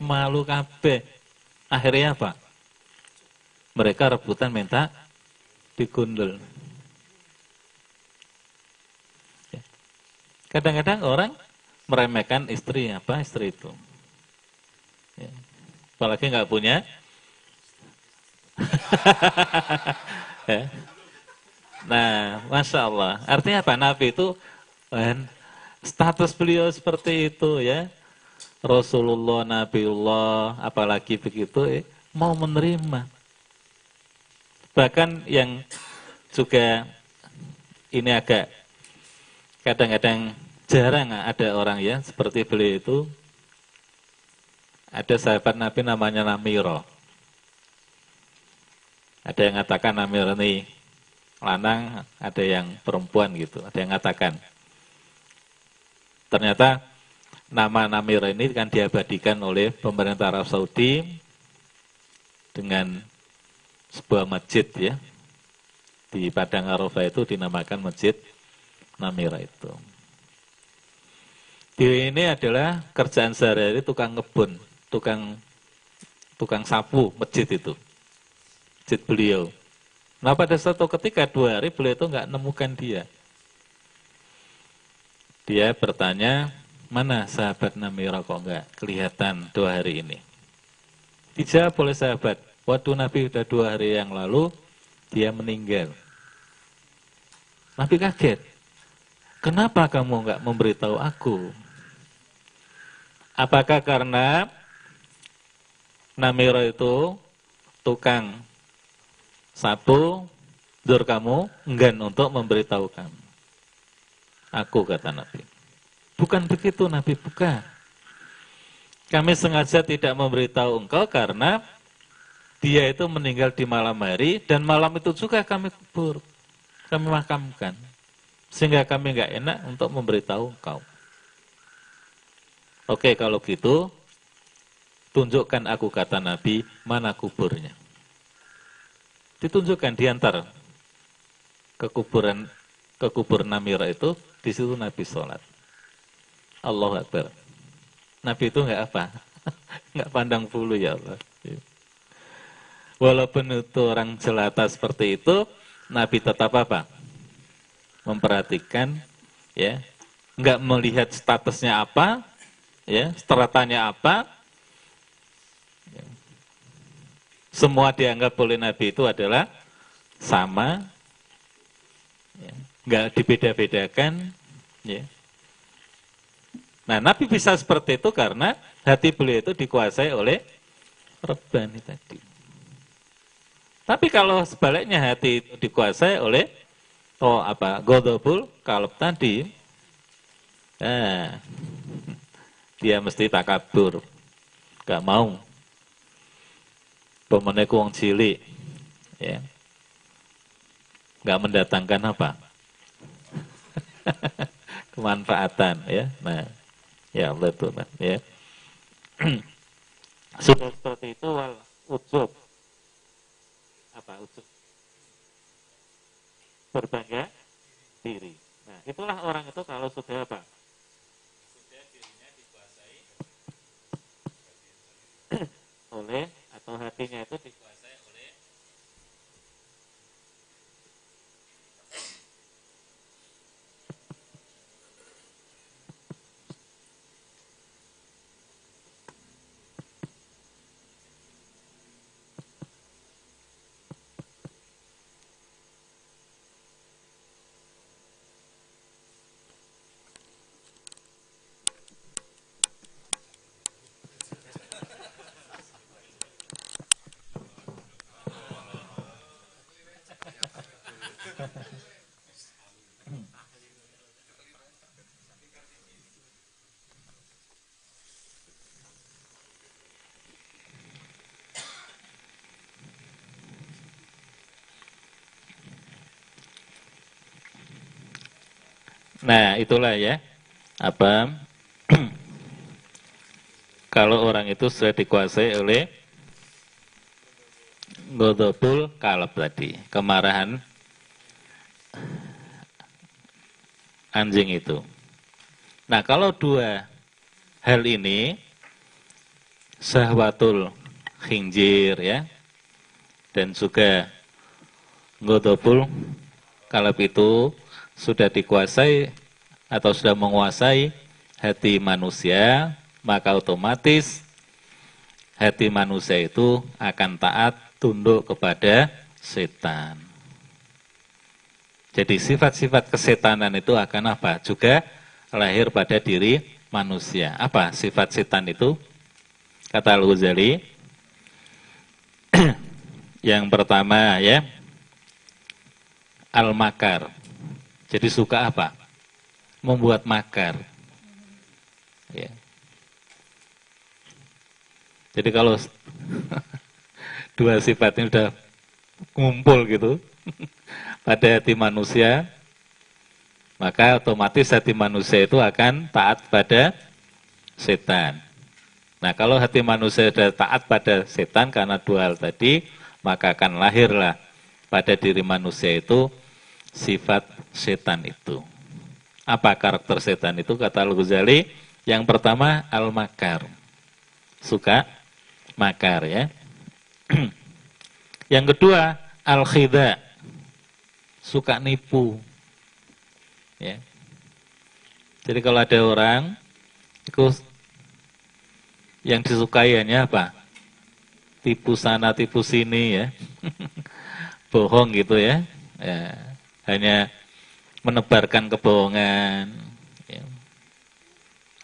Malu kabeh. Akhirnya apa? Mereka rebutan minta digundul. Ya. Kadang-kadang orang meremehkan istri apa istri itu. Ya. Apalagi nggak punya. (laughs) Nah, masya Allah. Artinya apa? Nabi itu kan, status beliau seperti itu ya. Rasulullah, Nabiullah, apalagi begitu, eh, mau menerima. Bahkan yang juga ini agak kadang-kadang jarang ada orang ya seperti beliau itu. Ada sahabat Nabi namanya Namiro. Ada yang mengatakan Namiro ini lanang, ada yang perempuan gitu, ada yang mengatakan. Ternyata nama Namir ini kan diabadikan oleh pemerintah Arab Saudi dengan sebuah masjid ya. Di Padang Arafah itu dinamakan Masjid Namira itu. Dia ini adalah kerjaan sehari-hari tukang ngebun, tukang tukang sapu masjid itu. Masjid beliau. Nah pada satu ketika dua hari beliau itu nggak nemukan dia. Dia bertanya, mana sahabat Namira kok nggak kelihatan dua hari ini? Dijawab oleh sahabat, waktu Nabi sudah dua hari yang lalu, dia meninggal. Nabi kaget, kenapa kamu nggak memberitahu aku? Apakah karena Namira itu tukang satu, dur kamu enggan untuk memberitahu kami. Aku kata Nabi. Bukan begitu Nabi, bukan. Kami sengaja tidak memberitahu engkau karena dia itu meninggal di malam hari dan malam itu juga kami kubur. Kami makamkan. Sehingga kami nggak enak untuk memberitahu engkau. Oke kalau gitu, tunjukkan aku kata Nabi, mana kuburnya ditunjukkan diantar ke kuburan ke kubur Namira itu di situ Nabi sholat. Allah Akbar. Nabi itu nggak apa, (laughs) nggak pandang bulu ya Allah. Walaupun itu orang jelata seperti itu, Nabi tetap apa? Memperhatikan, ya, nggak melihat statusnya apa, ya, stratanya apa, semua dianggap oleh Nabi itu adalah sama, ya, dibeda-bedakan, ya. Nah, Nabi bisa seperti itu karena hati beliau itu dikuasai oleh rebani tadi. Tapi kalau sebaliknya hati itu dikuasai oleh oh apa godobul kalb tadi, nah, (laughs) dia mesti takabur, gak mau. Pemenek uang cilik, ya, gak mendatangkan apa? (laughs) Kemanfaatan, ya. Nah, Ya Allah Tuhan ya. (clears throat) Sudah seperti itu wal ujub. Apa ujub? Berbangga diri. Nah, itulah orang itu kalau sudah apa? Sudah dirinya dikuasai oleh atau hatinya itu dikuasai Nah, itulah ya. Apa? (clears throat) kalau orang itu sudah dikuasai oleh godobul kalab tadi, kemarahan anjing itu. Nah, kalau dua hal ini sahwatul khinjir ya dan juga godobul kalab itu sudah dikuasai atau sudah menguasai hati manusia, maka otomatis hati manusia itu akan taat tunduk kepada setan. Jadi sifat-sifat kesetanan itu akan apa? Juga lahir pada diri manusia. Apa sifat setan itu? Kata Al-Ghazali, (clears throat) yang pertama ya, al-makar. Jadi suka apa? Membuat makar. Ya. Jadi kalau (laughs) dua sifat ini sudah ngumpul gitu (laughs) pada hati manusia, maka otomatis hati manusia itu akan taat pada setan. Nah kalau hati manusia sudah taat pada setan karena dua hal tadi, maka akan lahirlah pada diri manusia itu sifat setan itu. Apa karakter setan itu? Kata Al-Ghazali, yang pertama al-makar. Suka makar ya. (clears throat) yang kedua al-khida. Suka nipu. Ya. Jadi kalau ada orang itu yang disukai hanya apa? Tipu sana, tipu sini ya. (laughs) Bohong gitu ya. ya hanya menebarkan kebohongan, ya.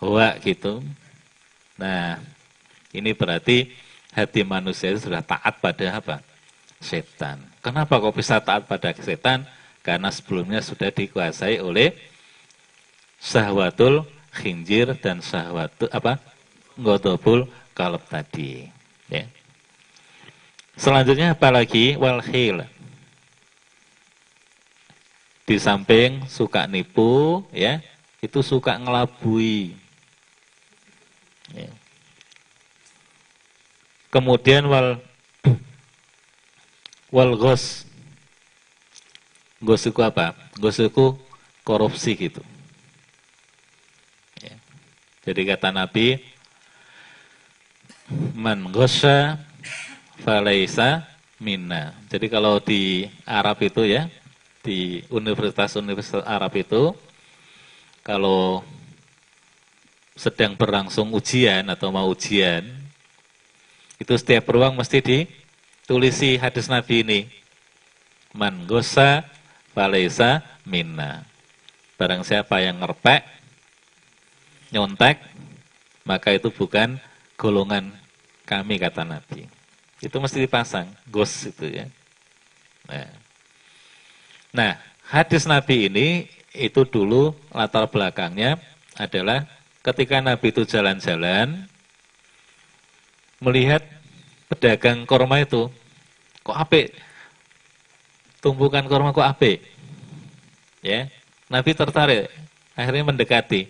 hoak gitu. Nah, ini berarti hati manusia itu sudah taat pada apa? Setan. Kenapa kok bisa taat pada setan? Karena sebelumnya sudah dikuasai oleh sahwatul khinjir dan sahwatul apa? Godobul kalb tadi. Ya. Selanjutnya apalagi walhil di samping suka nipu, ya, itu suka ngelabui. Ya. Kemudian wal wal gos. Gos itu apa? Gos itu korupsi gitu. Ya. Jadi kata Nabi, man gosya falaisa minna. Jadi kalau di Arab itu ya, di universitas-universitas Arab itu kalau sedang berlangsung ujian atau mau ujian itu setiap ruang mesti ditulisi hadis Nabi ini man gosa falesa minna barang siapa yang ngerpek nyontek, maka itu bukan golongan kami kata Nabi. Itu mesti dipasang, gos itu ya. Nah. Nah, hadis Nabi ini itu dulu latar belakangnya adalah ketika Nabi itu jalan-jalan melihat pedagang korma itu kok apik? Tumbukan korma kok apik? Ya Nabi tertarik akhirnya mendekati.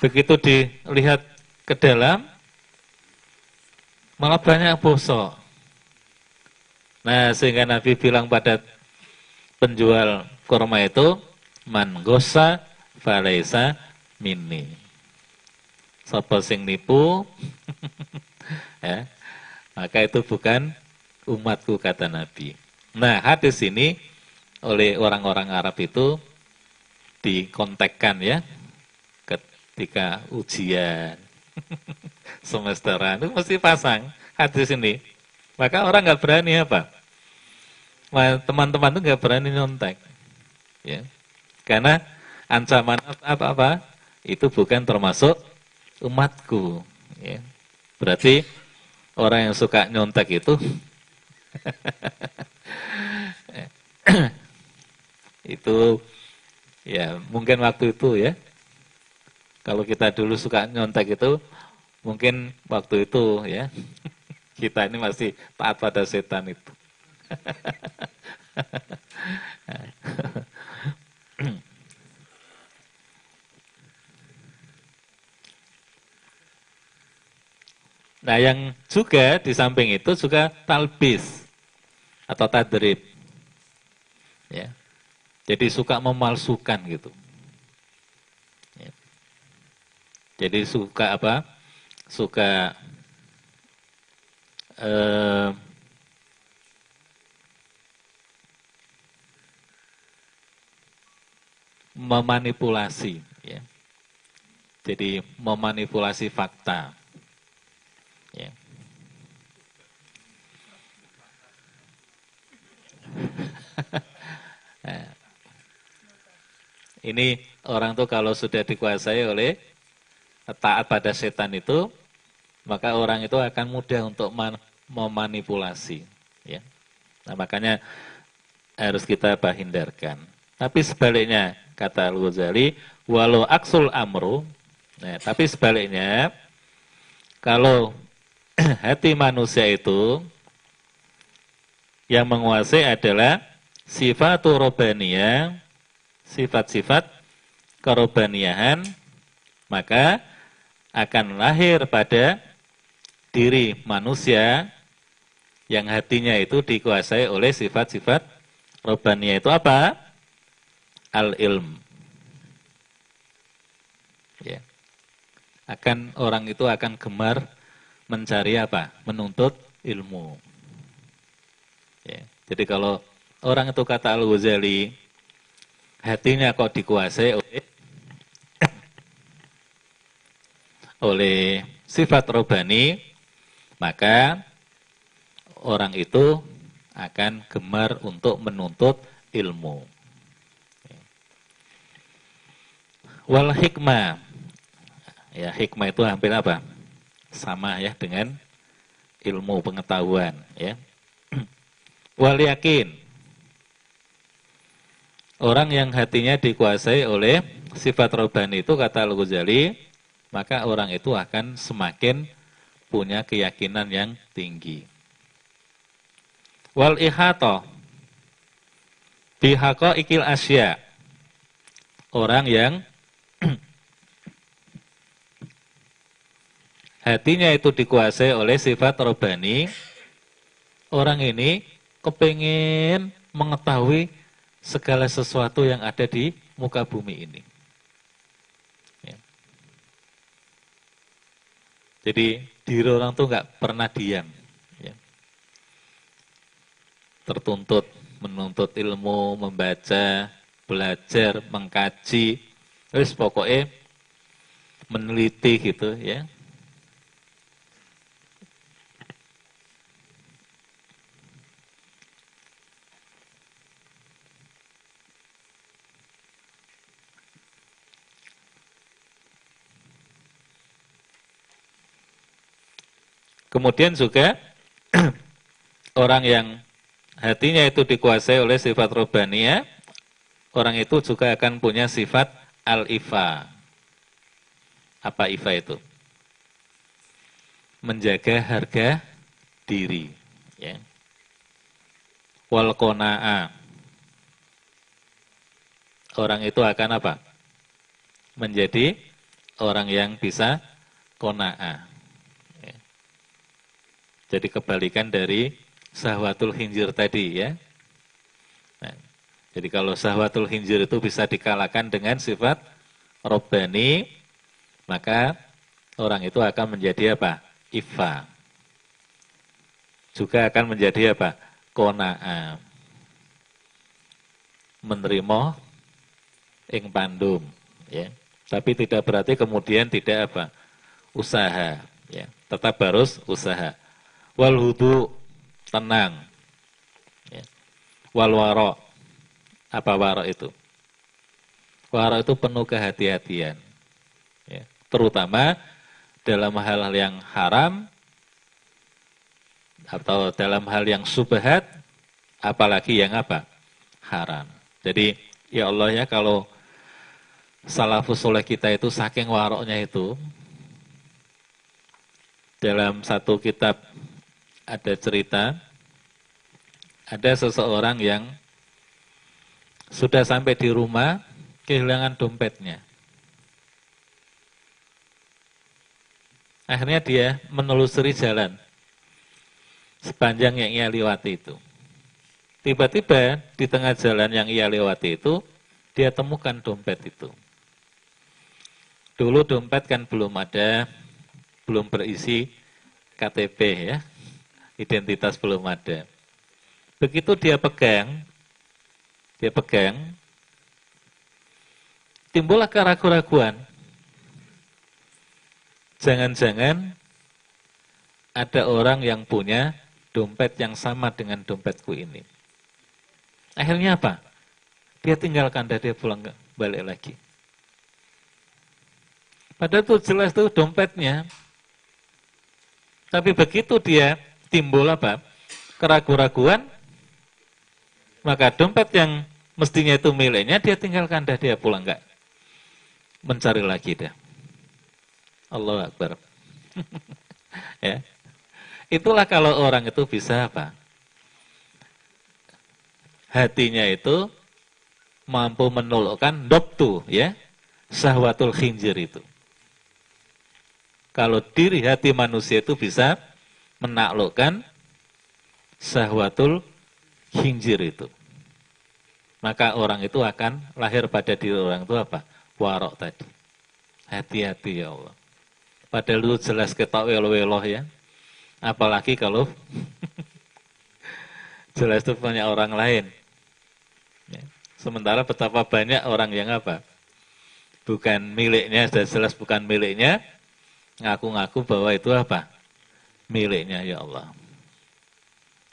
Begitu dilihat ke dalam malah banyak bosok nah sehingga Nabi bilang pada penjual korma itu man gosa falaisa minni Sapa sing nipu (laughs) ya, maka itu bukan umatku kata Nabi. Nah, hadis ini oleh orang-orang Arab itu dikontekkan ya ketika ujian (laughs) semesteran itu mesti pasang hadis ini. Maka orang nggak berani apa? Teman-teman itu nggak berani nyontek, ya, karena ancaman apa-apa itu bukan termasuk umatku. Ya. Berarti orang yang suka nyontek itu (laughs) itu ya mungkin waktu itu ya kalau kita dulu suka nyontek itu mungkin waktu itu ya kita ini masih taat pada setan itu Nah yang juga di samping itu juga talbis atau tadrib. Ya. Jadi suka memalsukan gitu. Ya. Jadi suka apa? Suka eh, memanipulasi. Ya. Jadi memanipulasi fakta. Ya. (laughs) ini orang tuh kalau sudah dikuasai oleh taat pada setan itu, maka orang itu akan mudah untuk memanipulasi. Ya. Nah, makanya harus kita hindarkan. Tapi sebaliknya, kata Al-Ghazali, walau aksul amru, nah, tapi sebaliknya, kalau (clears throat) hati manusia itu yang menguasai adalah sifat robaniyah, sifat-sifat kerobaniahan, maka akan lahir pada diri manusia yang hatinya itu dikuasai oleh sifat-sifat robaniyah itu apa? Al-ilm. Ya. Akan orang itu akan gemar mencari apa? Menuntut ilmu. Ya. Jadi kalau orang itu kata Al-Ghazali, hatinya kok dikuasai oleh (coughs) oleh sifat robani, maka orang itu akan gemar untuk menuntut ilmu. Wal hikmah. Ya, hikmah itu hampir apa? sama ya dengan ilmu pengetahuan ya. (clears throat) Wal yakin. Orang yang hatinya dikuasai oleh sifat robani itu kata Al-Ghazali, maka orang itu akan semakin punya keyakinan yang tinggi. Wal ihato bihaqo ikil asya. Orang yang (clears throat) hatinya itu dikuasai oleh sifat robani, orang ini kepingin mengetahui segala sesuatu yang ada di muka bumi ini. Ya. Jadi diri orang tuh nggak pernah diam tertuntut menuntut ilmu, membaca, belajar, mengkaji, terus pokoknya meneliti gitu ya. Kemudian juga (clears throat) orang yang hatinya itu dikuasai oleh sifat robaniyah, orang itu juga akan punya sifat al-ifa. Apa ifa itu? Menjaga harga diri. Ya. Wal kona'a. Orang itu akan apa? Menjadi orang yang bisa kona'a. Ya. Jadi kebalikan dari sahwatul hinjir tadi ya. Nah, jadi kalau sahwatul hinjir itu bisa dikalahkan dengan sifat robbani, maka orang itu akan menjadi apa? Ifa. Juga akan menjadi apa? Kona'a. Menerima ing pandum. Ya. Tapi tidak berarti kemudian tidak apa? Usaha. Ya. Tetap harus usaha. Wal hudu tenang. Ya. Wal waro. Apa waro itu? Waro itu penuh kehati-hatian terutama dalam hal-hal yang haram atau dalam hal yang subhat apalagi yang apa haram jadi ya Allah ya kalau salafus soleh kita itu saking waroknya itu dalam satu kitab ada cerita ada seseorang yang sudah sampai di rumah kehilangan dompetnya Akhirnya dia menelusuri jalan sepanjang yang ia lewati itu. Tiba-tiba di tengah jalan yang ia lewati itu, dia temukan dompet itu. Dulu dompet kan belum ada, belum berisi KTP ya, identitas belum ada. Begitu dia pegang, dia pegang, timbullah keraguan-raguan. Jangan-jangan ada orang yang punya dompet yang sama dengan dompetku ini. Akhirnya apa? Dia tinggalkan dan dia pulang balik lagi. Padahal itu jelas itu dompetnya. Tapi begitu dia timbul apa? Keraguan-raguan, maka dompet yang mestinya itu miliknya dia tinggalkan dah dia pulang enggak mencari lagi dah. Allah Akbar. (laughs) ya. Itulah kalau orang itu bisa apa? Hatinya itu mampu menolakkan doktu ya, sahwatul khinjir itu. Kalau diri hati manusia itu bisa menaklukkan sahwatul khinjir itu. Maka orang itu akan lahir pada diri orang itu apa? Warok tadi. Hati-hati ya Allah. Padahal itu jelas ketok welo-welo ya. Apalagi kalau (laughs) jelas itu punya orang lain. Ya. Sementara betapa banyak orang yang apa? Bukan miliknya, sudah jelas bukan miliknya, ngaku-ngaku bahwa itu apa? Miliknya ya Allah.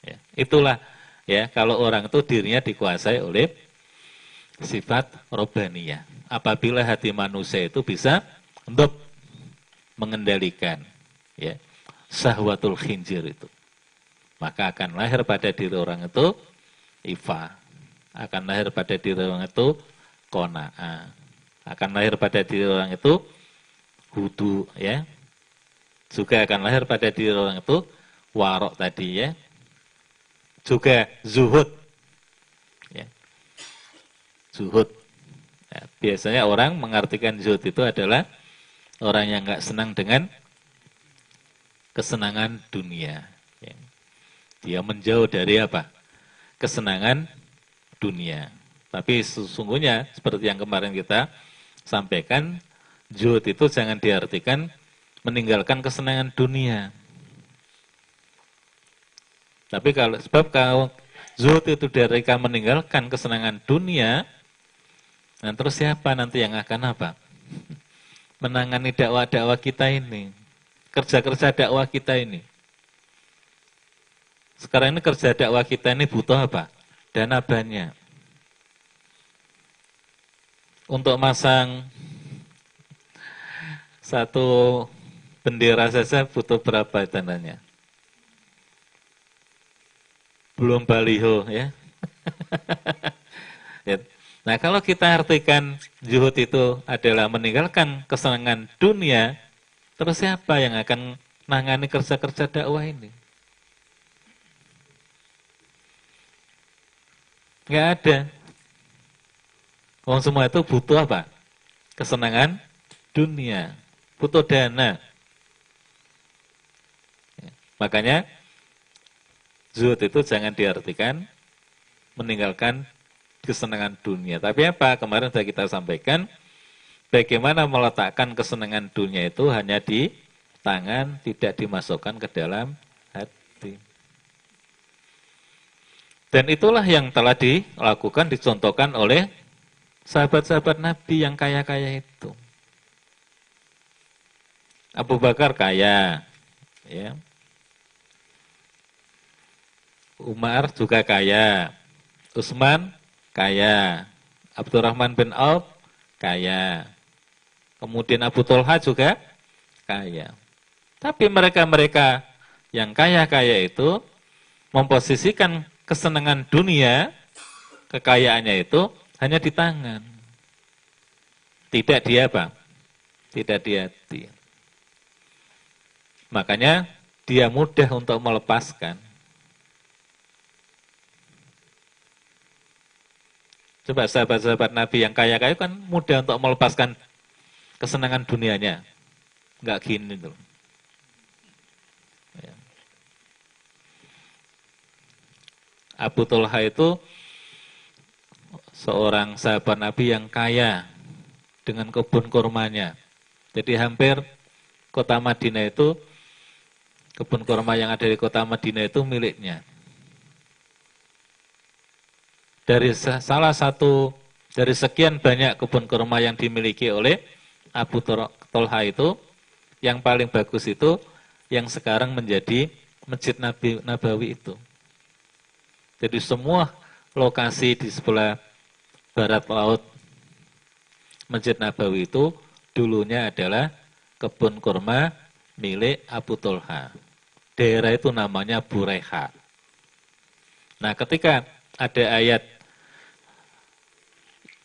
Ya. Itulah ya kalau orang itu dirinya dikuasai oleh sifat robaniyah. Apabila hati manusia itu bisa untuk mengendalikan ya sahwatul khinjir itu. Maka akan lahir pada diri orang itu ifa. Akan lahir pada diri orang itu kona'a. Akan lahir pada diri orang itu hudu ya. Juga akan lahir pada diri orang itu warok tadi ya. Juga zuhud. Ya. Zuhud. Ya, biasanya orang mengartikan zuhud itu adalah orang yang nggak senang dengan kesenangan dunia. Ya. Dia menjauh dari apa? Kesenangan dunia. Tapi sesungguhnya seperti yang kemarin kita sampaikan, zuhud itu jangan diartikan meninggalkan kesenangan dunia. Tapi kalau sebab kalau zuhud itu dari meninggalkan kesenangan dunia, nah terus siapa nanti yang akan apa? menangani dakwah-dakwah kita ini, kerja-kerja dakwah kita ini. Sekarang ini kerja dakwah kita ini butuh apa? Dana banyak. Untuk masang satu bendera saja butuh berapa dananya? belum baliho ya. (laughs) ya. Nah kalau kita artikan zuhud itu adalah meninggalkan kesenangan dunia, terus siapa yang akan nangani kerja-kerja dakwah ini? Nggak ada. Orang semua itu butuh apa? Kesenangan dunia, butuh dana. Ya. Makanya zuhud itu jangan diartikan meninggalkan kesenangan dunia. Tapi apa? Kemarin sudah kita sampaikan, bagaimana meletakkan kesenangan dunia itu hanya di tangan, tidak dimasukkan ke dalam hati. Dan itulah yang telah dilakukan, dicontohkan oleh sahabat-sahabat Nabi yang kaya-kaya itu. Abu Bakar kaya, ya. Umar juga kaya, Utsman kaya. Abdurrahman bin Auf kaya. Kemudian Abu Tolha juga kaya. Tapi mereka-mereka yang kaya-kaya itu memposisikan kesenangan dunia, kekayaannya itu hanya di tangan. Tidak di apa? Tidak di hati. Makanya dia mudah untuk melepaskan. Coba sahabat-sahabat Nabi yang kaya-kaya kan mudah untuk melepaskan kesenangan dunianya. Enggak gini tuh. Ya. Abu Tulha itu seorang sahabat Nabi yang kaya dengan kebun kurmanya. Jadi hampir kota Madinah itu kebun kurma yang ada di kota Madinah itu miliknya dari salah satu dari sekian banyak kebun kurma yang dimiliki oleh Abu Tolha itu, yang paling bagus itu yang sekarang menjadi Masjid Nabi Nabawi itu. Jadi semua lokasi di sebelah barat laut Masjid Nabawi itu dulunya adalah kebun kurma milik Abu Tolha. Daerah itu namanya Bureha. Nah ketika ada ayat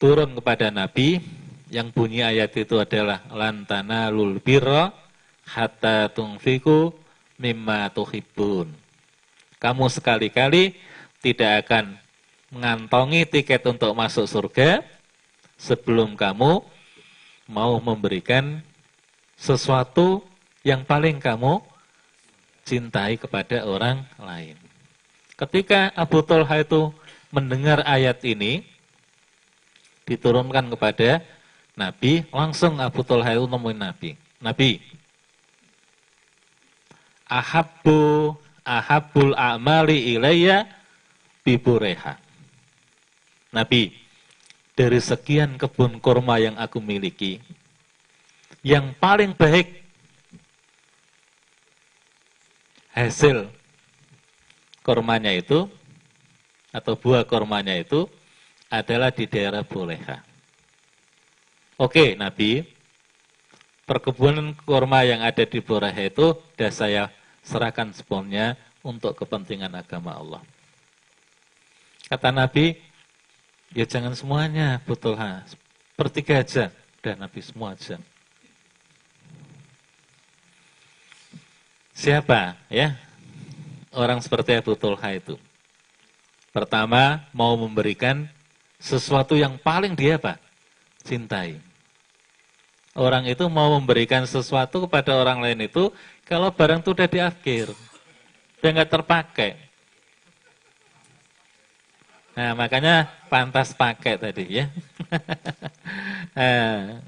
turun kepada Nabi yang bunyi ayat itu adalah lantana lul birra hatta tungfiku mimma tuhibbun. Kamu sekali-kali tidak akan mengantongi tiket untuk masuk surga sebelum kamu mau memberikan sesuatu yang paling kamu cintai kepada orang lain. Ketika Abu Talha itu mendengar ayat ini, diturunkan kepada Nabi, langsung Abu Talha itu nemuin Nabi. Nabi, ahabbu ahabbul a'mali ilayya bibureha. Nabi, dari sekian kebun kurma yang aku miliki, yang paling baik hasil kurmanya itu atau buah kurmanya itu adalah di daerah Boleha. Oke, Nabi, perkebunan kurma yang ada di Boleha itu sudah saya serahkan sepenuhnya untuk kepentingan agama Allah. Kata Nabi, ya jangan semuanya, betul ha. Sepertiga aja, udah Nabi semua aja. Siapa ya orang seperti Abu Tulha itu? Pertama mau memberikan sesuatu yang paling dia apa? Cintai. Orang itu mau memberikan sesuatu kepada orang lain itu kalau barang itu udah di akhir. Dia nggak terpakai. Nah, makanya pantas pakai tadi ya. (laughs) nah,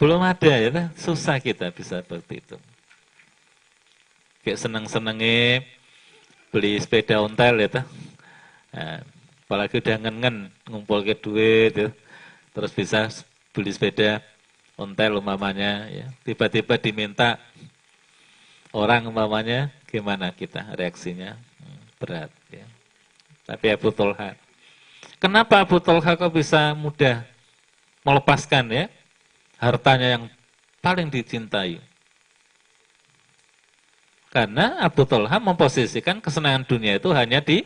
belum ada ya, susah kita bisa seperti itu. Kayak seneng-senengnya beli sepeda ontel ya. Nah, apalagi udah ngen-ngen ngumpul ke duit ya. terus bisa beli sepeda ontel umpamanya ya. Tiba-tiba diminta orang umpamanya gimana kita reaksinya? Hmm, berat ya. Tapi Abu Tolha kenapa Abu Tolha kok bisa mudah melepaskan ya hartanya yang paling dicintai? Karena Abu Talha memposisikan kesenangan dunia itu hanya di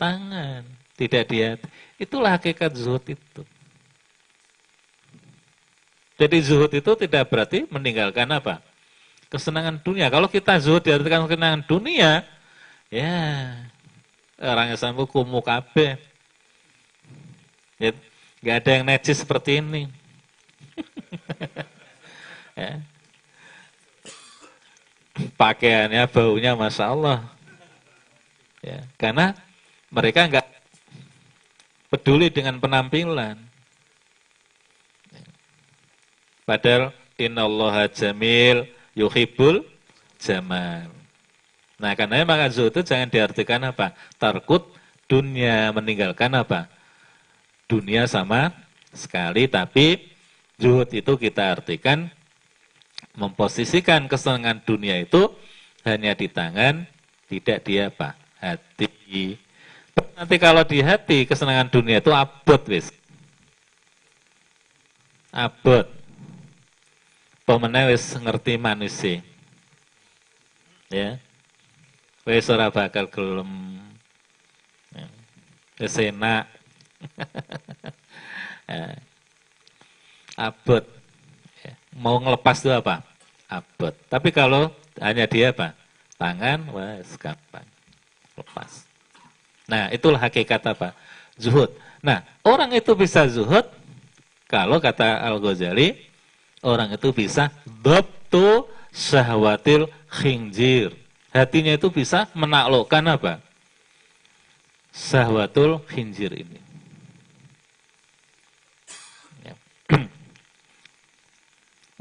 tangan, tidak di hati. Itulah hakikat zuhud itu. Jadi zuhud itu tidak berarti meninggalkan apa? Kesenangan dunia. Kalau kita zuhud diartikan kesenangan dunia, ya orang Islam itu kumuh kabeh. Ya, gak ada yang necis seperti ini. (laughs) ya. Pakaiannya, baunya, masya Allah. Ya, karena mereka nggak peduli dengan penampilan. Padahal innallaha jamil yuhibbul jamal. Nah, karena maka zuhud itu jangan diartikan apa? Tarkut dunia meninggalkan apa? Dunia sama sekali, tapi zuhud itu kita artikan memposisikan kesenangan dunia itu hanya di tangan, tidak di apa? Hati. Nanti kalau di hati kesenangan dunia itu abot wis. Abot pemene wis ngerti manusia. Ya. Wis ora bakal gelem. Ya. Wis enak. (laughs) ya. Abot. Ya. Mau ngelepas itu apa? Abot. Tapi kalau hanya dia apa? Tangan, wes gampang. Lepas. Nah, itulah hakikat apa? Zuhud. Nah, orang itu bisa zuhud kalau kata Al-Ghazali, orang itu bisa dhabtu syahwatil khinjir. Hatinya itu bisa menaklukkan apa? Syahwatul khinjir ini. Ya. (clears throat)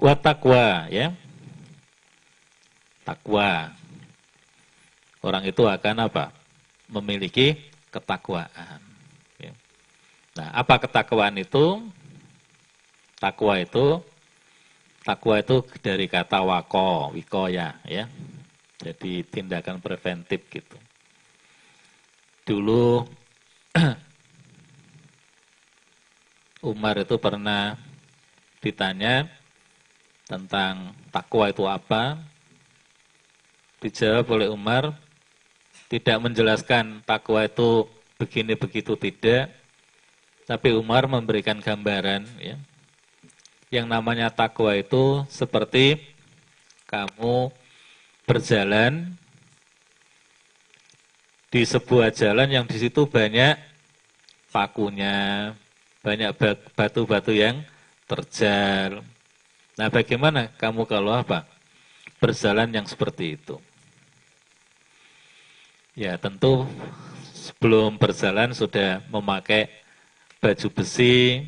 Watakwa ya. Takwa. Orang itu akan apa? Memiliki ketakwaan. Ya. Nah, apa ketakwaan itu? Takwa itu Takwa itu dari kata wako, wikoya, ya. Jadi tindakan preventif gitu. Dulu (clears throat) Umar itu pernah ditanya tentang takwa itu apa. Dijawab oleh Umar, tidak menjelaskan takwa itu begini begitu tidak, tapi Umar memberikan gambaran ya, yang namanya takwa itu seperti kamu berjalan di sebuah jalan yang di situ banyak pakunya, banyak batu-batu yang terjal. Nah, bagaimana kamu kalau apa? Berjalan yang seperti itu. Ya, tentu sebelum berjalan sudah memakai baju besi,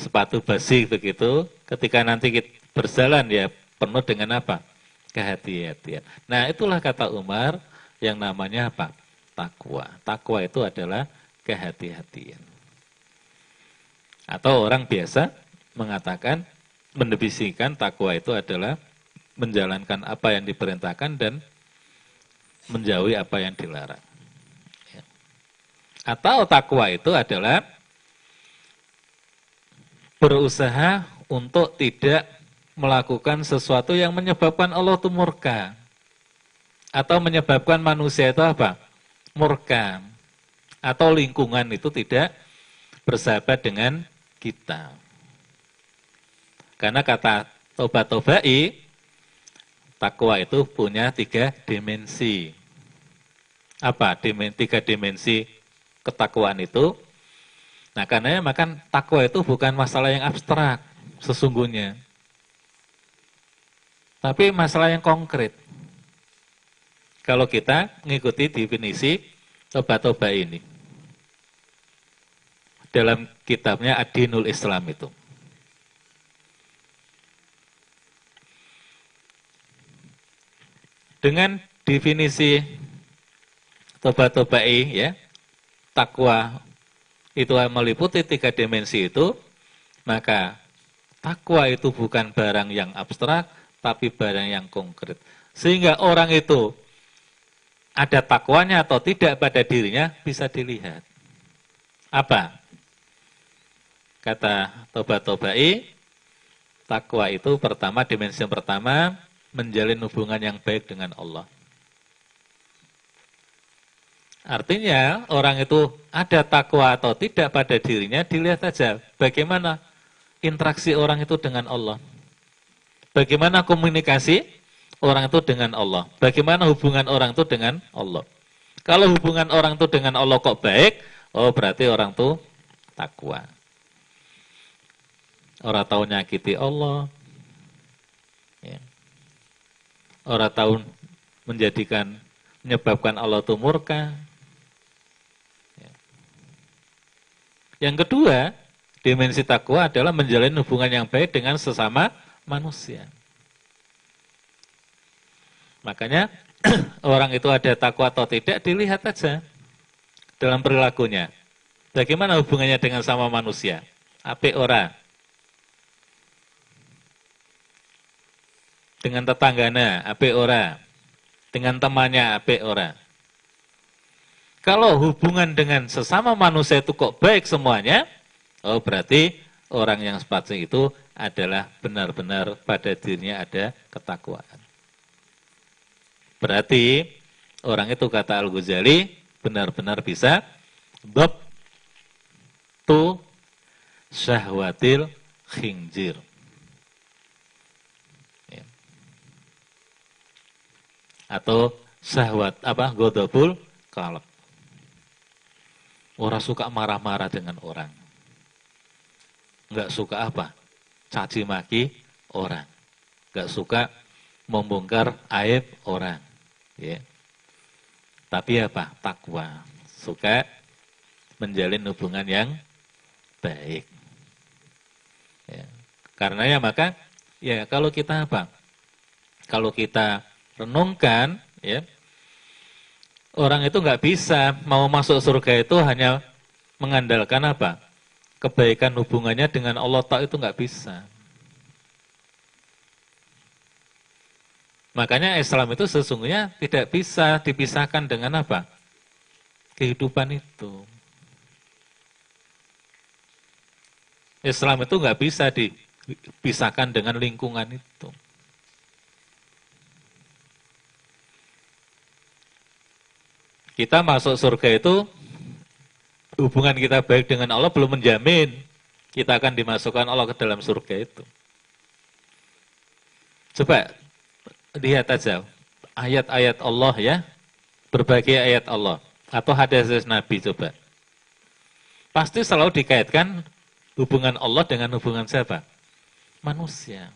sepatu basi begitu, ketika nanti kita berjalan ya penuh dengan apa? Kehati-hatian. Nah itulah kata Umar yang namanya apa? Takwa. Takwa itu adalah kehati-hatian. Atau orang biasa mengatakan, mendebisikan takwa itu adalah menjalankan apa yang diperintahkan dan menjauhi apa yang dilarang. Ya. Atau takwa itu adalah berusaha untuk tidak melakukan sesuatu yang menyebabkan Allah itu murka. Atau menyebabkan manusia itu apa? Murka. Atau lingkungan itu tidak bersahabat dengan kita. Karena kata tobat-tobai, takwa itu punya tiga dimensi. Apa? Tiga dimensi ketakwaan itu Nah karena makan takwa itu bukan masalah yang abstrak sesungguhnya. Tapi masalah yang konkret. Kalau kita mengikuti definisi toba-toba ini. Dalam kitabnya Adinul Islam itu. Dengan definisi toba-tobai ya, takwa itu meliputi tiga dimensi itu, maka takwa itu bukan barang yang abstrak, tapi barang yang konkret. Sehingga orang itu ada takwanya atau tidak pada dirinya bisa dilihat. Apa? Kata Toba Tobai, takwa itu pertama, dimensi yang pertama, menjalin hubungan yang baik dengan Allah. Artinya orang itu ada takwa atau tidak pada dirinya dilihat saja bagaimana interaksi orang itu dengan Allah. Bagaimana komunikasi orang itu dengan Allah. Bagaimana hubungan orang itu dengan Allah. Kalau hubungan orang itu dengan Allah kok baik, oh berarti orang itu takwa. Orang tahu nyakiti Allah. Ya. Orang tahu menjadikan menyebabkan Allah itu murka. Yang kedua, dimensi takwa adalah menjalin hubungan yang baik dengan sesama manusia. Makanya (clears throat) orang itu ada takwa atau tidak dilihat saja dalam perilakunya. Bagaimana hubungannya dengan sama manusia? Ape ora? Dengan tetangganya, ape ora? Dengan temannya, ape ora? Kalau hubungan dengan sesama manusia itu kok baik semuanya, oh berarti orang yang seperti itu adalah benar-benar pada dirinya ada ketakwaan. Berarti orang itu kata Al-Ghazali benar-benar bisa bab tu syahwatil khinjir. Atau syahwat apa godobul kalab. Orang suka marah-marah dengan orang. Enggak suka apa? Caci maki orang. Enggak suka membongkar aib orang. Ya. Tapi apa? Takwa. Suka menjalin hubungan yang baik. Ya. Karena ya maka ya kalau kita apa? Kalau kita renungkan ya Orang itu nggak bisa mau masuk surga itu hanya mengandalkan apa? Kebaikan hubungannya dengan Allah tak itu nggak bisa. Makanya Islam itu sesungguhnya tidak bisa dipisahkan dengan apa? Kehidupan itu. Islam itu nggak bisa dipisahkan dengan lingkungan itu. Kita masuk surga itu hubungan kita baik dengan Allah belum menjamin kita akan dimasukkan Allah ke dalam surga itu. Coba lihat aja ayat-ayat Allah ya, berbagai ayat Allah atau hadis Nabi coba. Pasti selalu dikaitkan hubungan Allah dengan hubungan siapa? Manusia.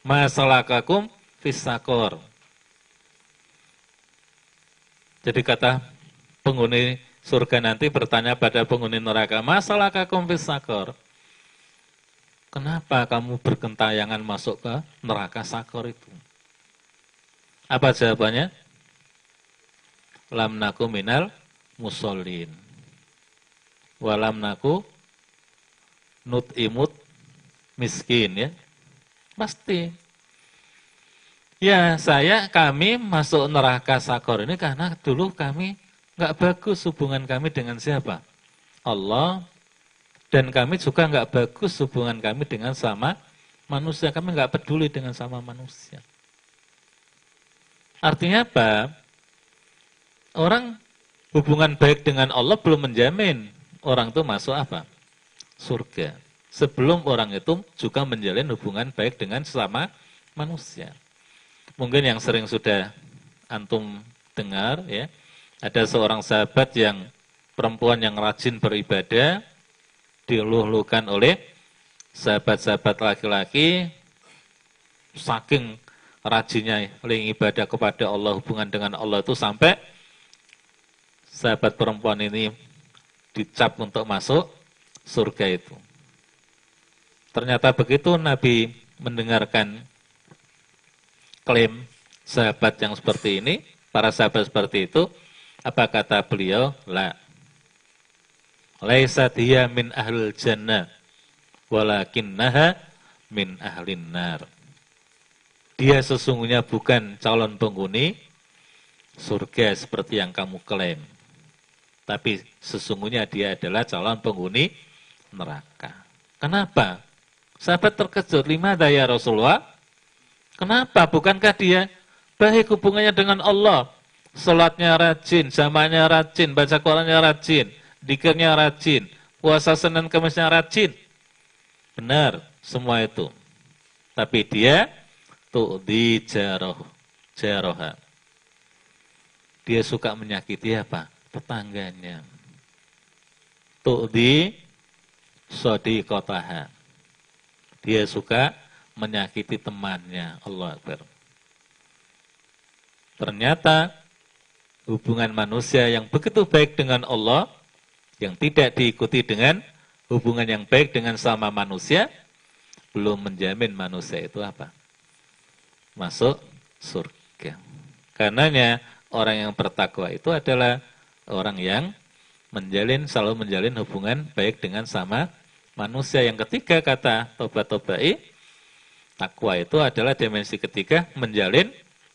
Masalakakum fisakor. Jadi kata penghuni surga nanti bertanya pada penghuni neraka, masalah kakum sakor. Kenapa kamu berkentayangan masuk ke neraka sakor itu? Apa jawabannya? Lam naku minal musolin. Walam naku nut imut miskin ya. Pasti. Ya, saya kami masuk neraka sakor ini karena dulu kami nggak bagus hubungan kami dengan siapa? Allah dan kami juga nggak bagus hubungan kami dengan sama manusia. Kami nggak peduli dengan sama manusia. Artinya apa? Orang hubungan baik dengan Allah belum menjamin orang itu masuk apa? Surga. Sebelum orang itu juga menjalin hubungan baik dengan sesama manusia. Mungkin yang sering sudah antum dengar ya, ada seorang sahabat yang perempuan yang rajin beribadah diluluhkan oleh sahabat-sahabat laki-laki saking rajinnya ling ibadah kepada Allah hubungan dengan Allah itu sampai sahabat perempuan ini dicap untuk masuk surga itu. Ternyata begitu Nabi mendengarkan klaim sahabat yang seperti ini, para sahabat seperti itu, apa kata beliau? La. Laisa dia min ahlul jannah walakinnaha min ahlin nar. Dia sesungguhnya bukan calon penghuni surga seperti yang kamu klaim. Tapi sesungguhnya dia adalah calon penghuni neraka. Kenapa? Sahabat terkejut, lima daya Rasulullah. Kenapa? Bukankah dia baik hubungannya dengan Allah? Salatnya rajin, zamannya rajin, baca Qurannya rajin, dikirnya rajin, puasa Senin Kamisnya rajin. Benar, semua itu. Tapi dia tuh di jaroh, jaroha. Dia suka menyakiti apa? Tetangganya. Tuh di sodi kotaha. Dia suka menyakiti temannya. Allah Akbar. Ternyata hubungan manusia yang begitu baik dengan Allah, yang tidak diikuti dengan hubungan yang baik dengan sama manusia, belum menjamin manusia itu apa? Masuk surga. Karenanya orang yang bertakwa itu adalah orang yang menjalin selalu menjalin hubungan baik dengan sama manusia. Yang ketiga kata tobat-tobai, takwa itu adalah dimensi ketiga menjalin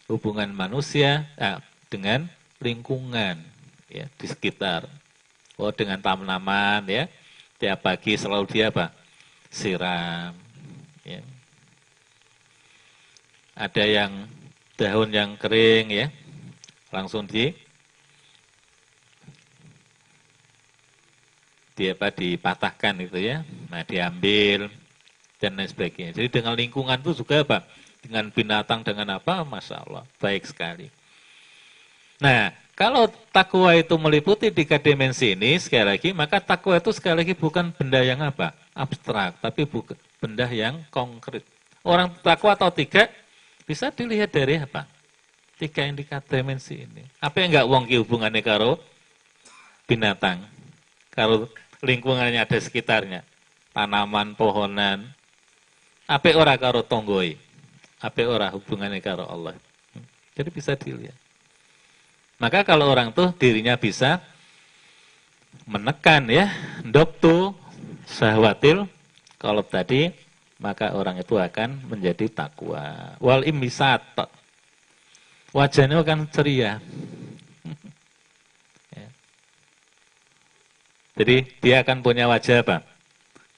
hubungan manusia eh, dengan lingkungan ya di sekitar. Oh dengan tanaman ya tiap pagi selalu dia apa siram. Ya. Ada yang daun yang kering ya langsung di di apa dipatahkan itu ya. Nah diambil dan lain sebagainya. Jadi dengan lingkungan itu juga apa? dengan binatang dengan apa, masya Allah, baik sekali. Nah, kalau takwa itu meliputi tiga dimensi ini, sekali lagi, maka takwa itu sekali lagi bukan benda yang apa? Abstrak, tapi bukan benda yang konkret. Orang takwa atau tiga, bisa dilihat dari apa? Tiga indikator dimensi ini. Apa yang enggak wongki hubungannya karo binatang? Kalau lingkungannya ada sekitarnya, tanaman, pohonan, apa orang karo tonggoi? apa ora hubungannya karo Allah. Jadi bisa dilihat. Maka kalau orang tuh dirinya bisa menekan ya, doktu sahwatil kalau tadi maka orang itu akan menjadi takwa. Wal imisat. Wajahnya akan ceria. (laughs) ya. Jadi dia akan punya wajah apa?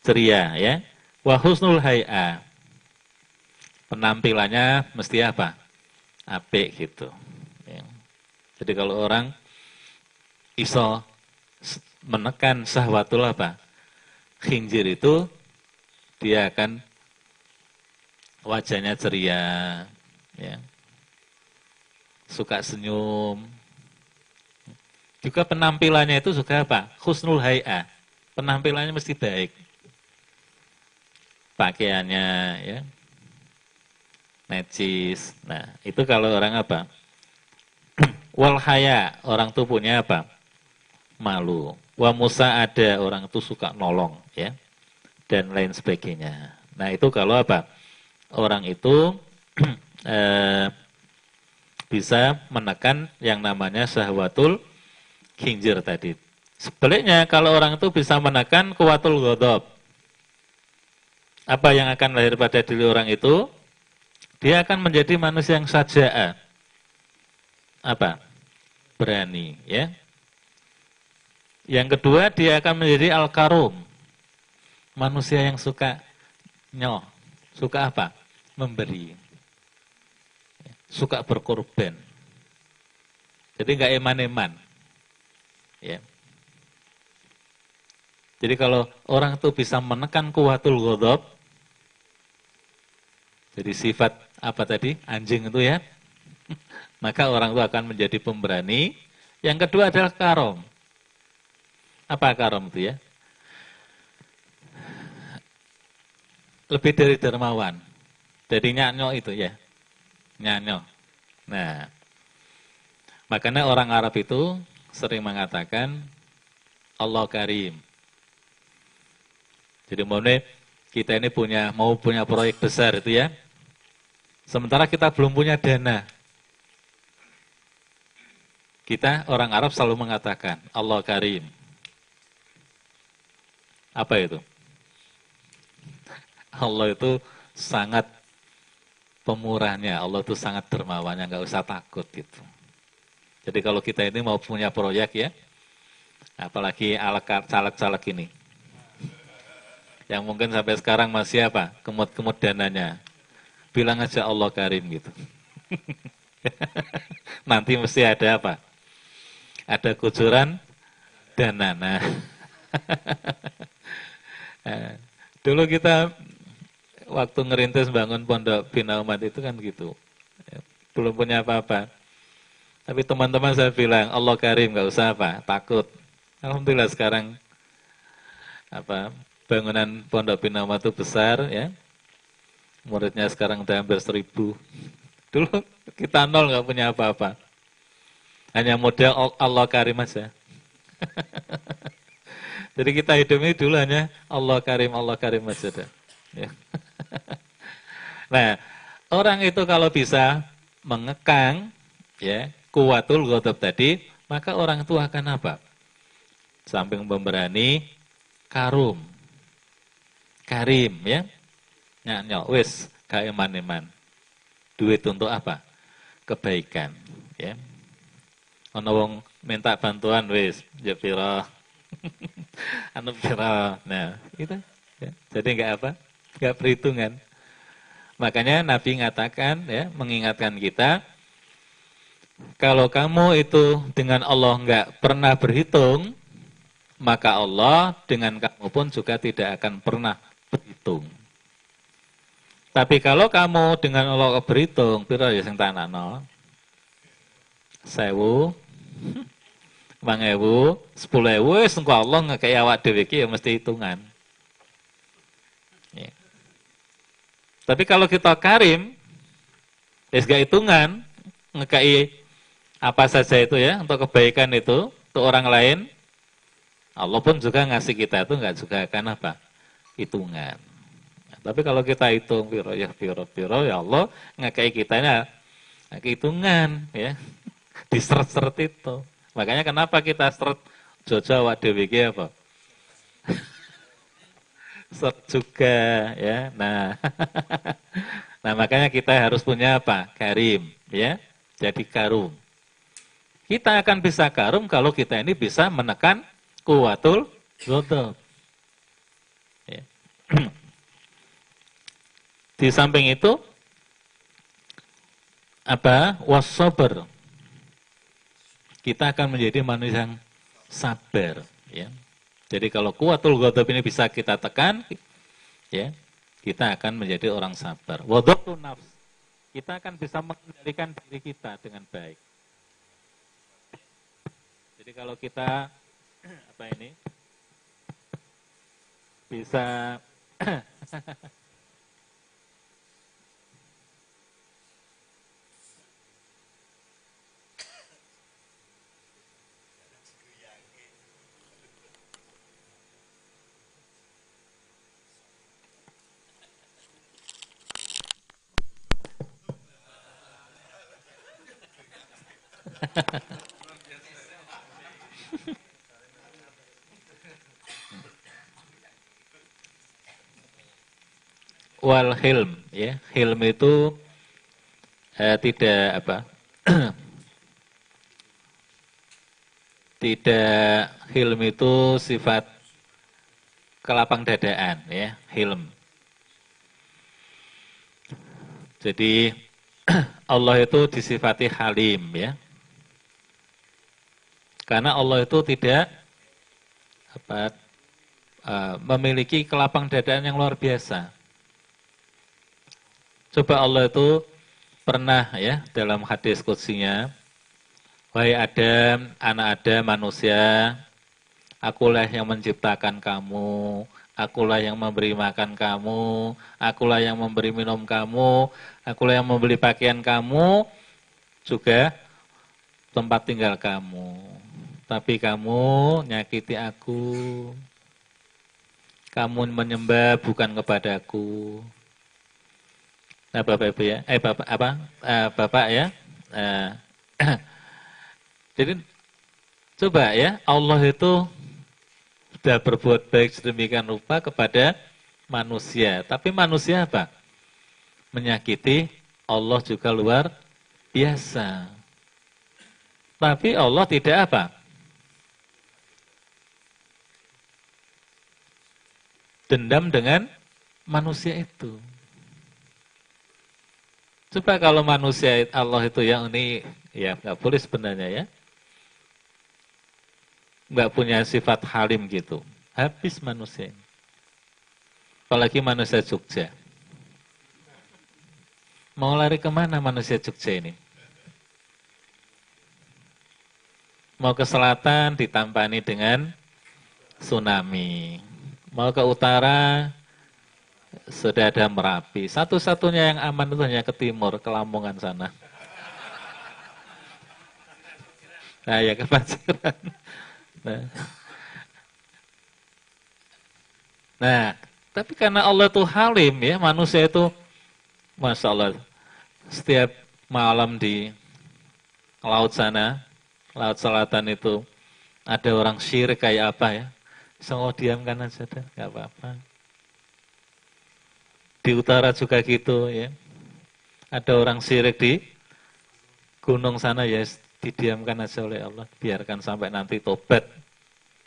Ceria ya. Wa husnul hay'a penampilannya mesti apa? Apik gitu. Jadi kalau orang iso menekan sahwatul apa? Khinjir itu dia akan wajahnya ceria, ya. suka senyum. Juga penampilannya itu juga apa? Husnul hay'a. Penampilannya mesti baik. Pakaiannya ya, necis. Nah, itu kalau orang apa? Walhaya, orang tuh punya apa? Malu. Wa musa ada, orang itu suka nolong, ya. Dan lain sebagainya. Nah, itu kalau apa? Orang itu (clears throat) eh, bisa menekan yang namanya syahwatul khinjir tadi. Sebaliknya, kalau orang itu bisa menekan kuatul godob. Apa yang akan lahir pada diri orang itu? Dia akan menjadi manusia yang saja apa? Berani, ya. Yang kedua, dia akan menjadi al-karum. Manusia yang suka nyoh. Suka apa? Memberi. Suka berkorban. Jadi nggak eman-eman. Ya. Jadi kalau orang itu bisa menekan kuatul ghadab, jadi sifat apa tadi? Anjing itu ya. Maka orang itu akan menjadi pemberani. Yang kedua adalah karom. Apa karom itu ya? Lebih dari dermawan. Jadi nyanyo itu ya. Nyanyo. Nah, makanya orang Arab itu sering mengatakan Allah Karim. Jadi mau kita ini punya mau punya proyek besar itu ya, Sementara kita belum punya dana. Kita orang Arab selalu mengatakan Allah Karim. Apa itu? (laughs) Allah itu sangat pemurahnya, Allah itu sangat dermawannya, nggak usah takut gitu. Jadi kalau kita ini mau punya proyek ya, apalagi caleg-caleg ini, yang mungkin sampai sekarang masih apa, kemut-kemut dananya, bilang aja Allah Karim gitu. (laughs) Nanti mesti ada apa? Ada kucuran dan nana. (laughs) Eh, dulu kita waktu ngerintis bangun pondok bina umat itu kan gitu. Ya, belum punya apa-apa. Tapi teman-teman saya bilang, Allah Karim, nggak usah apa, takut. Alhamdulillah sekarang apa bangunan pondok bina umat itu besar ya. Muridnya sekarang udah hampir seribu. (laughs) Dulu kita nol nggak punya apa-apa. Hanya model Allah Karim aja. (laughs) Jadi kita hidup ini dulu hanya Allah Karim, Allah Karim aja. Ya. (laughs) nah, orang itu kalau bisa mengekang ya kuatul ghadab tadi, maka orang itu akan apa? Samping pemberani, karum. Karim ya. Nyak wis gak eman-eman. Duit untuk apa? Kebaikan, ya. Ono wong minta bantuan wis, ya pira (laughs) anu viral. Nah, itu. Ya. Jadi enggak apa? Enggak perhitungan. Makanya Nabi mengatakan ya, mengingatkan kita kalau kamu itu dengan Allah enggak pernah berhitung, maka Allah dengan kamu pun juga tidak akan pernah berhitung. Tapi kalau kamu dengan Allah berhitung, piro ya sing tanano? Sewu, Bang ewu, sepuluh ewu, wis Allah ngekei awak dhewe ya mesti hitungan. Ya. Tapi kalau kita karim, wis gak hitungan, ngekei apa saja itu ya untuk kebaikan itu untuk orang lain, Allah pun juga ngasih kita itu nggak juga akan apa hitungan. Nah, tapi kalau kita hitung piro ya piro piro ya Allah ngekei kitanya hitungan ya diseret-seret itu. Makanya kenapa kita seret Jojo awak dhewe apa? (laughs) seret juga ya. Nah. (laughs) nah, makanya kita harus punya apa? Karim, ya. Jadi karum. Kita akan bisa karum kalau kita ini bisa menekan kuatul ghadab. Ya. (clears throat) Di samping itu apa? Wasober kita akan menjadi manusia yang sabar. Ya. Jadi kalau kuatul ghadab ini bisa kita tekan, ya, kita akan menjadi orang sabar. Wadabtu nafs. Kita akan bisa mengendalikan diri kita dengan baik. Jadi kalau kita (clears throat) apa ini bisa (clears throat) (laughs) Wal hilm, ya. Hilm itu eh, tidak apa? (clears throat) tidak hilm itu sifat kelapang dadaan ya, hilm. Jadi (clears throat) Allah itu disifati halim ya. Karena Allah itu tidak apa, uh, memiliki kelapang dadaan yang luar biasa. Coba Allah itu pernah ya dalam hadis kutsinya, Wahai Adam, anak Adam, manusia, akulah yang menciptakan kamu, akulah yang memberi makan kamu, akulah yang memberi minum kamu, akulah yang membeli pakaian kamu, juga tempat tinggal kamu tapi kamu nyakiti aku. Kamu menyembah bukan kepadaku. Nah, Bapak Ibu ya, eh Bapak apa? Uh, Bapak ya. Uh, (clears throat) jadi coba ya, Allah itu sudah berbuat baik sedemikian rupa kepada manusia. Tapi manusia apa? Menyakiti Allah juga luar biasa. Tapi Allah tidak apa? Dendam dengan manusia itu. Coba kalau manusia Allah itu yang ini ya nggak boleh sebenarnya ya. Nggak punya sifat halim gitu. Habis manusia. Apalagi manusia Jogja. Mau lari ke mana manusia Jogja ini? Mau ke selatan ditampani dengan tsunami. Mau ke utara sudah ada Merapi. Satu-satunya yang aman itu hanya ke timur, ke Lamongan sana. Nah ya ke. Nah. nah, tapi karena Allah itu halim ya, manusia itu Masya Allah, setiap malam di laut sana, laut selatan itu, ada orang syirik kayak apa ya, semua diamkan aja deh, nggak apa-apa. Di utara juga gitu ya, ada orang syirik di gunung sana ya, didiamkan aja oleh Allah, biarkan sampai nanti tobat,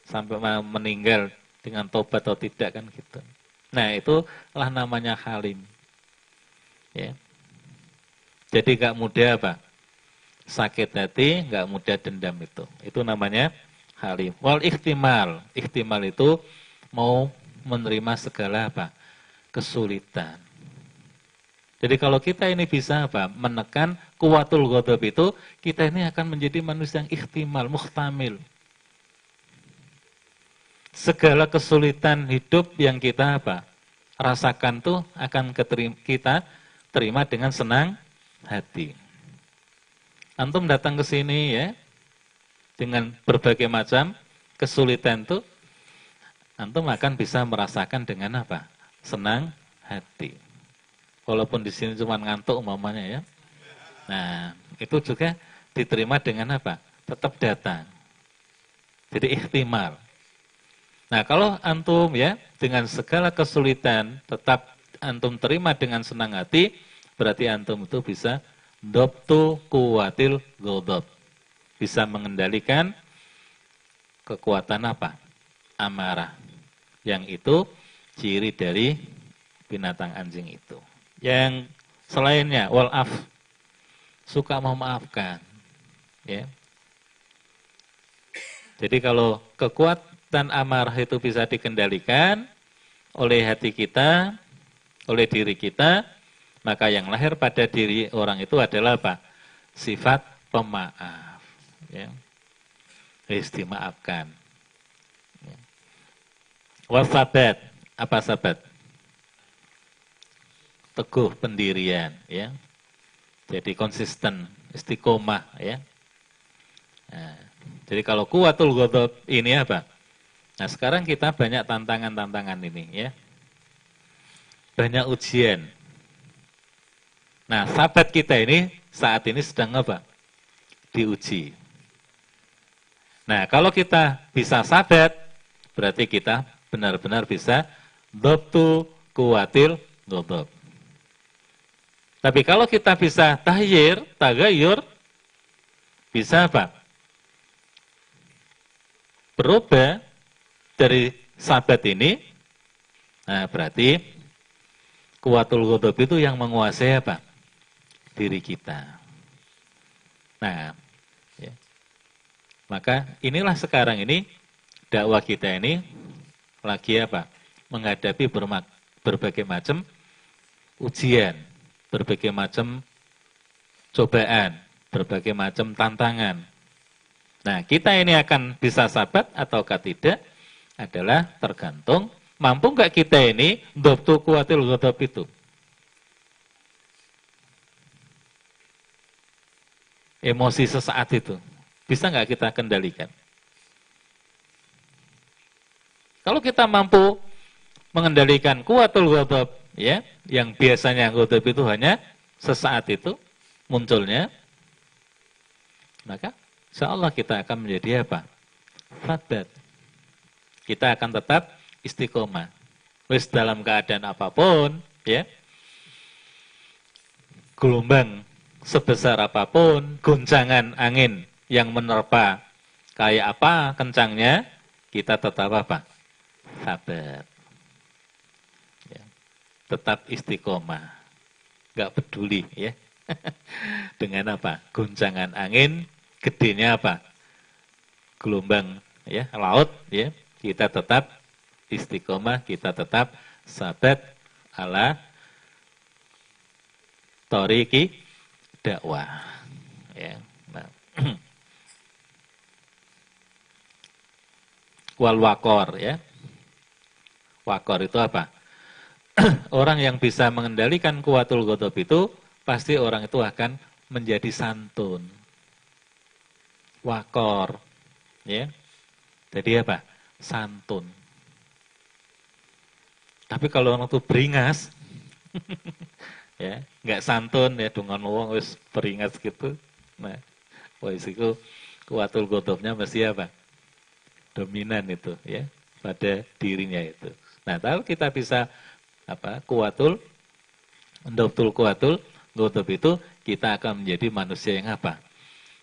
sampai meninggal dengan tobat atau tidak kan gitu. Nah itulah namanya halim. Ya. Jadi nggak mudah apa? Sakit hati, nggak mudah dendam itu. Itu namanya halim. Wal ikhtimal. Ikhtimal itu mau menerima segala apa? Kesulitan. Jadi kalau kita ini bisa apa? Menekan kuatul ghadab itu, kita ini akan menjadi manusia yang ikhtimal, muhtamil. Segala kesulitan hidup yang kita apa? Rasakan tuh akan kita terima dengan senang hati. Antum datang ke sini ya, dengan berbagai macam kesulitan itu, antum akan bisa merasakan dengan apa? Senang hati. Walaupun di sini cuma ngantuk umpamanya ya. Nah, itu juga diterima dengan apa? Tetap datang. Jadi ikhtimal. Nah, kalau antum ya dengan segala kesulitan tetap antum terima dengan senang hati, berarti antum itu bisa doptu kuatil godop. Bisa mengendalikan kekuatan apa? Amarah. Yang itu ciri dari binatang anjing itu. Yang selainnya, walaf, suka memaafkan. Ya. Jadi kalau kekuatan amarah itu bisa dikendalikan oleh hati kita, oleh diri kita, maka yang lahir pada diri orang itu adalah apa? Sifat pemaaf. Ya. Istimaafkan. Ya. Wasabat. Apa sabat? Teguh pendirian. ya. Jadi konsisten, istiqomah. ya. Nah, jadi kalau kuatul ghadab ini apa? Nah sekarang kita banyak tantangan-tantangan ini ya banyak ujian. Nah, sahabat kita ini saat ini sedang apa? Diuji. Nah, kalau kita bisa sahabat, berarti kita benar-benar bisa dobtu kuatil dodob. Tapi kalau kita bisa tahyir, tagayur, bisa apa? Berubah dari sahabat ini, nah berarti kuatul ghadab itu yang menguasai apa? Diri kita. Nah. Maka inilah sekarang ini dakwah kita ini lagi apa? Menghadapi berbagai macam ujian, berbagai macam cobaan, berbagai macam tantangan. Nah, kita ini akan bisa sabat ataukah tidak adalah tergantung Mampu nggak kita ini dobtu kuatil ghadab itu? Emosi sesaat itu. Bisa nggak kita kendalikan? Kalau kita mampu mengendalikan kuatul ghadab, ya, yang biasanya ghadab itu hanya sesaat itu munculnya, maka insya kita akan menjadi apa? Fadat. Kita akan tetap istiqomah. Wis dalam keadaan apa pun, ya. Gelombang sebesar apa pun, guncangan angin yang menerpa kayak apa kencangnya, kita tetap apa? Sabar. Ya. Tetap istiqomah. Gak peduli ya. (laughs) Dengan apa? Guncangan angin, gedenya apa? Gelombang ya, laut ya. Kita tetap istiqomah, kita tetap sabat ala toriki dakwah. Ya. Nah. Wal wakor ya. Wakor itu apa? (clears throat) orang yang bisa mengendalikan kuatul gotob itu pasti orang itu akan menjadi santun. Wakor. Ya. Jadi apa? Santun. Tapi kalau orang itu beringas, (laughs) ya, nggak santun ya dengan uang wis beringas gitu. Nah, wis itu kuatul godobnya mesti apa? Dominan itu ya pada dirinya itu. Nah, kalau kita bisa apa? Kuatul Dobtul kuatul godob itu kita akan menjadi manusia yang apa?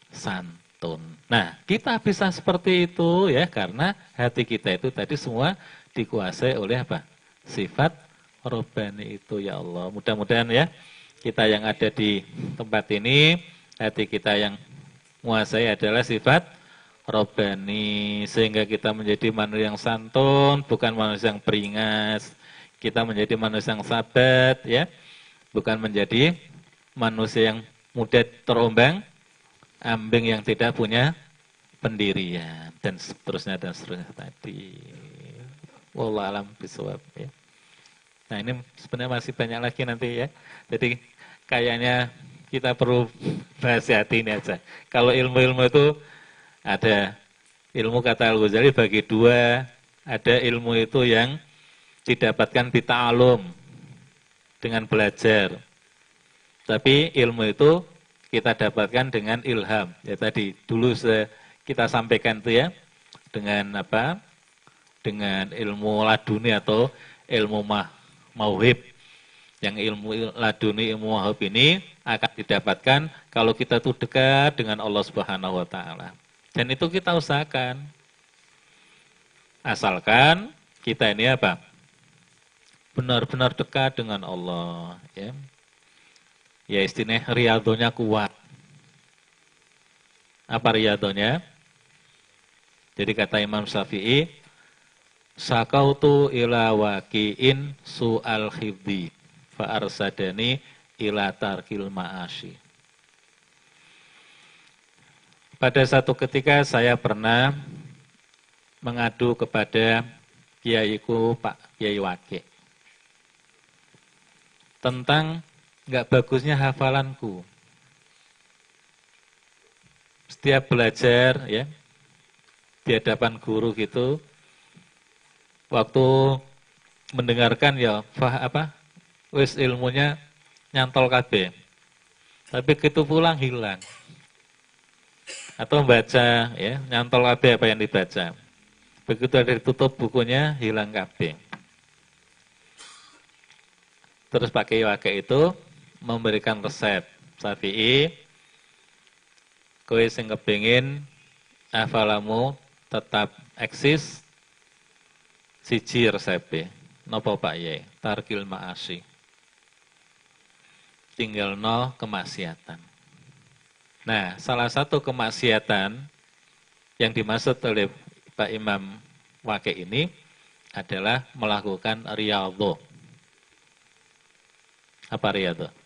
Santun. Nah, kita bisa seperti itu ya karena hati kita itu tadi semua dikuasai oleh apa? Sifat robani itu ya Allah. Mudah-mudahan ya kita yang ada di tempat ini hati kita yang menguasai adalah sifat robani sehingga kita menjadi manusia yang santun, bukan manusia yang peringas. Kita menjadi manusia yang sabat ya bukan menjadi manusia yang mudah terombang ambing yang tidak punya pendirian dan seterusnya dan seterusnya tadi. Wallah alam bisawab ya. Nah ini sebenarnya masih banyak lagi nanti ya. Jadi kayaknya kita perlu (laughs) bahas hati ini aja. Kalau ilmu-ilmu itu ada ilmu kata Al-Ghazali bagi dua, ada ilmu itu yang didapatkan di ta'alum, dengan belajar. Tapi ilmu itu kita dapatkan dengan ilham. Ya tadi dulu kita sampaikan itu ya dengan apa? Dengan ilmu laduni atau ilmu mah mauhib. Yang ilmu laduni ilmu mauhib ini akan didapatkan kalau kita tuh dekat dengan Allah Subhanahu wa taala. Dan itu kita usahakan. Asalkan kita ini apa? benar-benar dekat dengan Allah ya. Ya istilah riadonya kuat. Apa riadonya? Jadi kata Imam Syafi'i, sakautu ila waqi'in su'al khidhi fa arsadani ila tarkil ma'ashi. Pada satu ketika saya pernah mengadu kepada kiaiku Pak Kiai Wakil tentang nggak bagusnya hafalanku. Setiap belajar ya di hadapan guru gitu, waktu mendengarkan ya fah apa wis ilmunya nyantol KB. Tapi gitu pulang hilang. Atau membaca ya, nyantol KB apa yang dibaca. Begitu ada ditutup bukunya hilang KB. Terus pakai wakil itu memberikan resep. Syafi'i, kowe sing kepingin afalamu tetap eksis, siji resep Nopo Pak Ye? Tarkil ma'asi. Tinggal no kemaksiatan. Nah, salah satu kemaksiatan yang dimaksud oleh Pak Imam Wake ini adalah melakukan riyadhah apa riyadhah?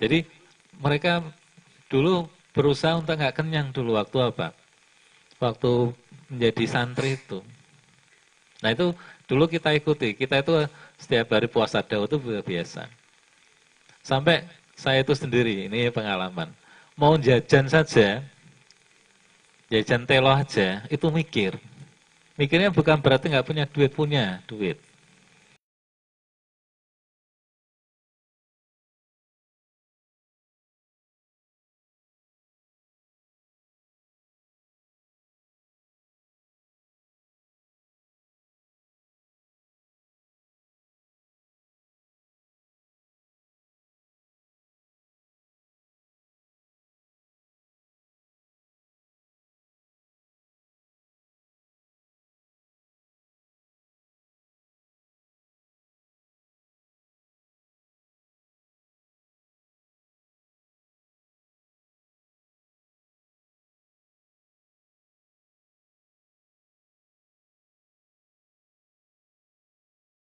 Jadi mereka dulu berusaha untuk nggak kenyang dulu waktu apa? Waktu menjadi santri itu. Nah itu dulu kita ikuti, kita itu setiap hari puasa daun itu biasa. Sampai saya itu sendiri, ini pengalaman. Mau jajan saja, jajan telo aja, itu mikir. Mikirnya bukan berarti nggak punya duit, punya duit.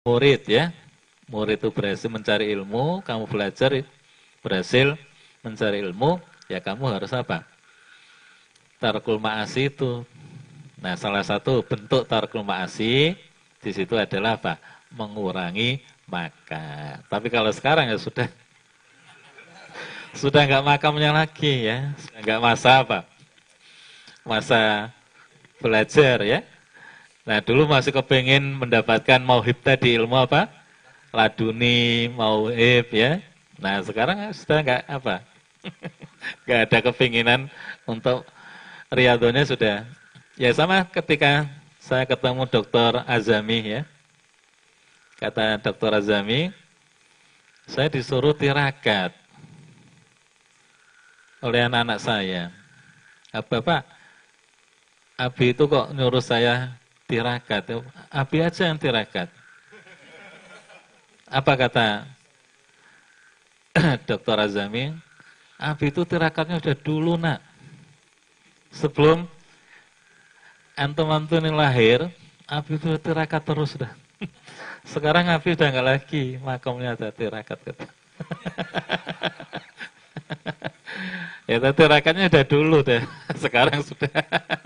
Murid ya. Murid itu berhasil mencari ilmu, kamu belajar berhasil mencari ilmu, ya kamu harus apa? Tarkul ma'asi itu. Nah, salah satu bentuk tarkul ma'asi di situ adalah apa? Mengurangi makan. Tapi kalau sekarang ya sudah (laughs) sudah nggak makamnya lagi ya, nggak masa apa? Masa belajar ya, Nah dulu masih kepengen mendapatkan mauhib tadi ilmu apa? Laduni, mauhib ya. Nah sekarang sudah nggak apa? (laughs) nggak ada kepinginan untuk riadonya sudah. Ya sama ketika saya ketemu dokter Azami ya. Kata dokter Azami, saya disuruh tirakat oleh anak-anak saya. Apa Pak? Abi itu kok nyuruh saya tirakat. Api aja yang tirakat. Apa kata (clears throat) Dr. Azami? Api itu tirakatnya udah dulu nak. Sebelum antum antum ini lahir, api itu tirakat terus dah. (laughs) Sekarang api udah nggak lagi, makamnya ada tirakat. (laughs) ya tirakatnya udah dulu deh. (laughs) Sekarang sudah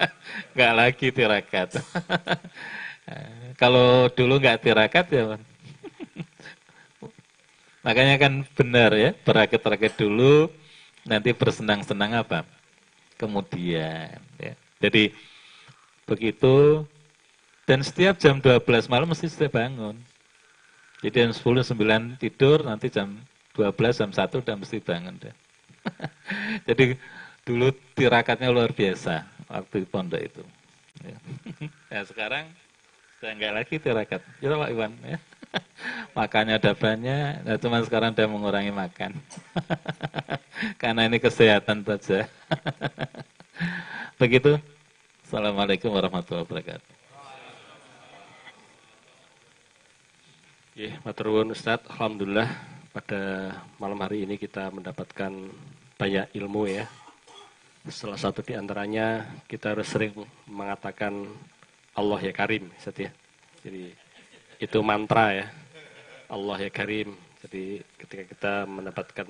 (laughs) nggak lagi tirakat. (laughs) Kalau dulu nggak tirakat ya, makanya kan benar ya, berakit-rakit dulu, nanti bersenang-senang apa? Kemudian, ya. Jadi begitu dan setiap jam 12 malam mesti sudah bangun. Jadi jam 10 9 tidur, nanti jam 12 jam 1 udah mesti bangun deh. (laughs) Jadi dulu tirakatnya luar biasa waktu di pondok itu. Ya. (laughs) Nah sekarang saya enggak lagi tirakat. Ya Pak Iwan ya. (laughs) Makannya ada banyak, nah cuma sekarang udah mengurangi makan. Karena ini kesehatan saja. Begitu. Assalamualaikum warahmatullahi wabarakatuh. Ya, maturun Ustadz, Alhamdulillah pada malam hari ini kita mendapatkan banyak ilmu ya Salah satu di antaranya kita harus sering mengatakan Allah ya Karim, ya. Jadi itu mantra ya. Allah ya Karim. Jadi ketika kita mendapatkan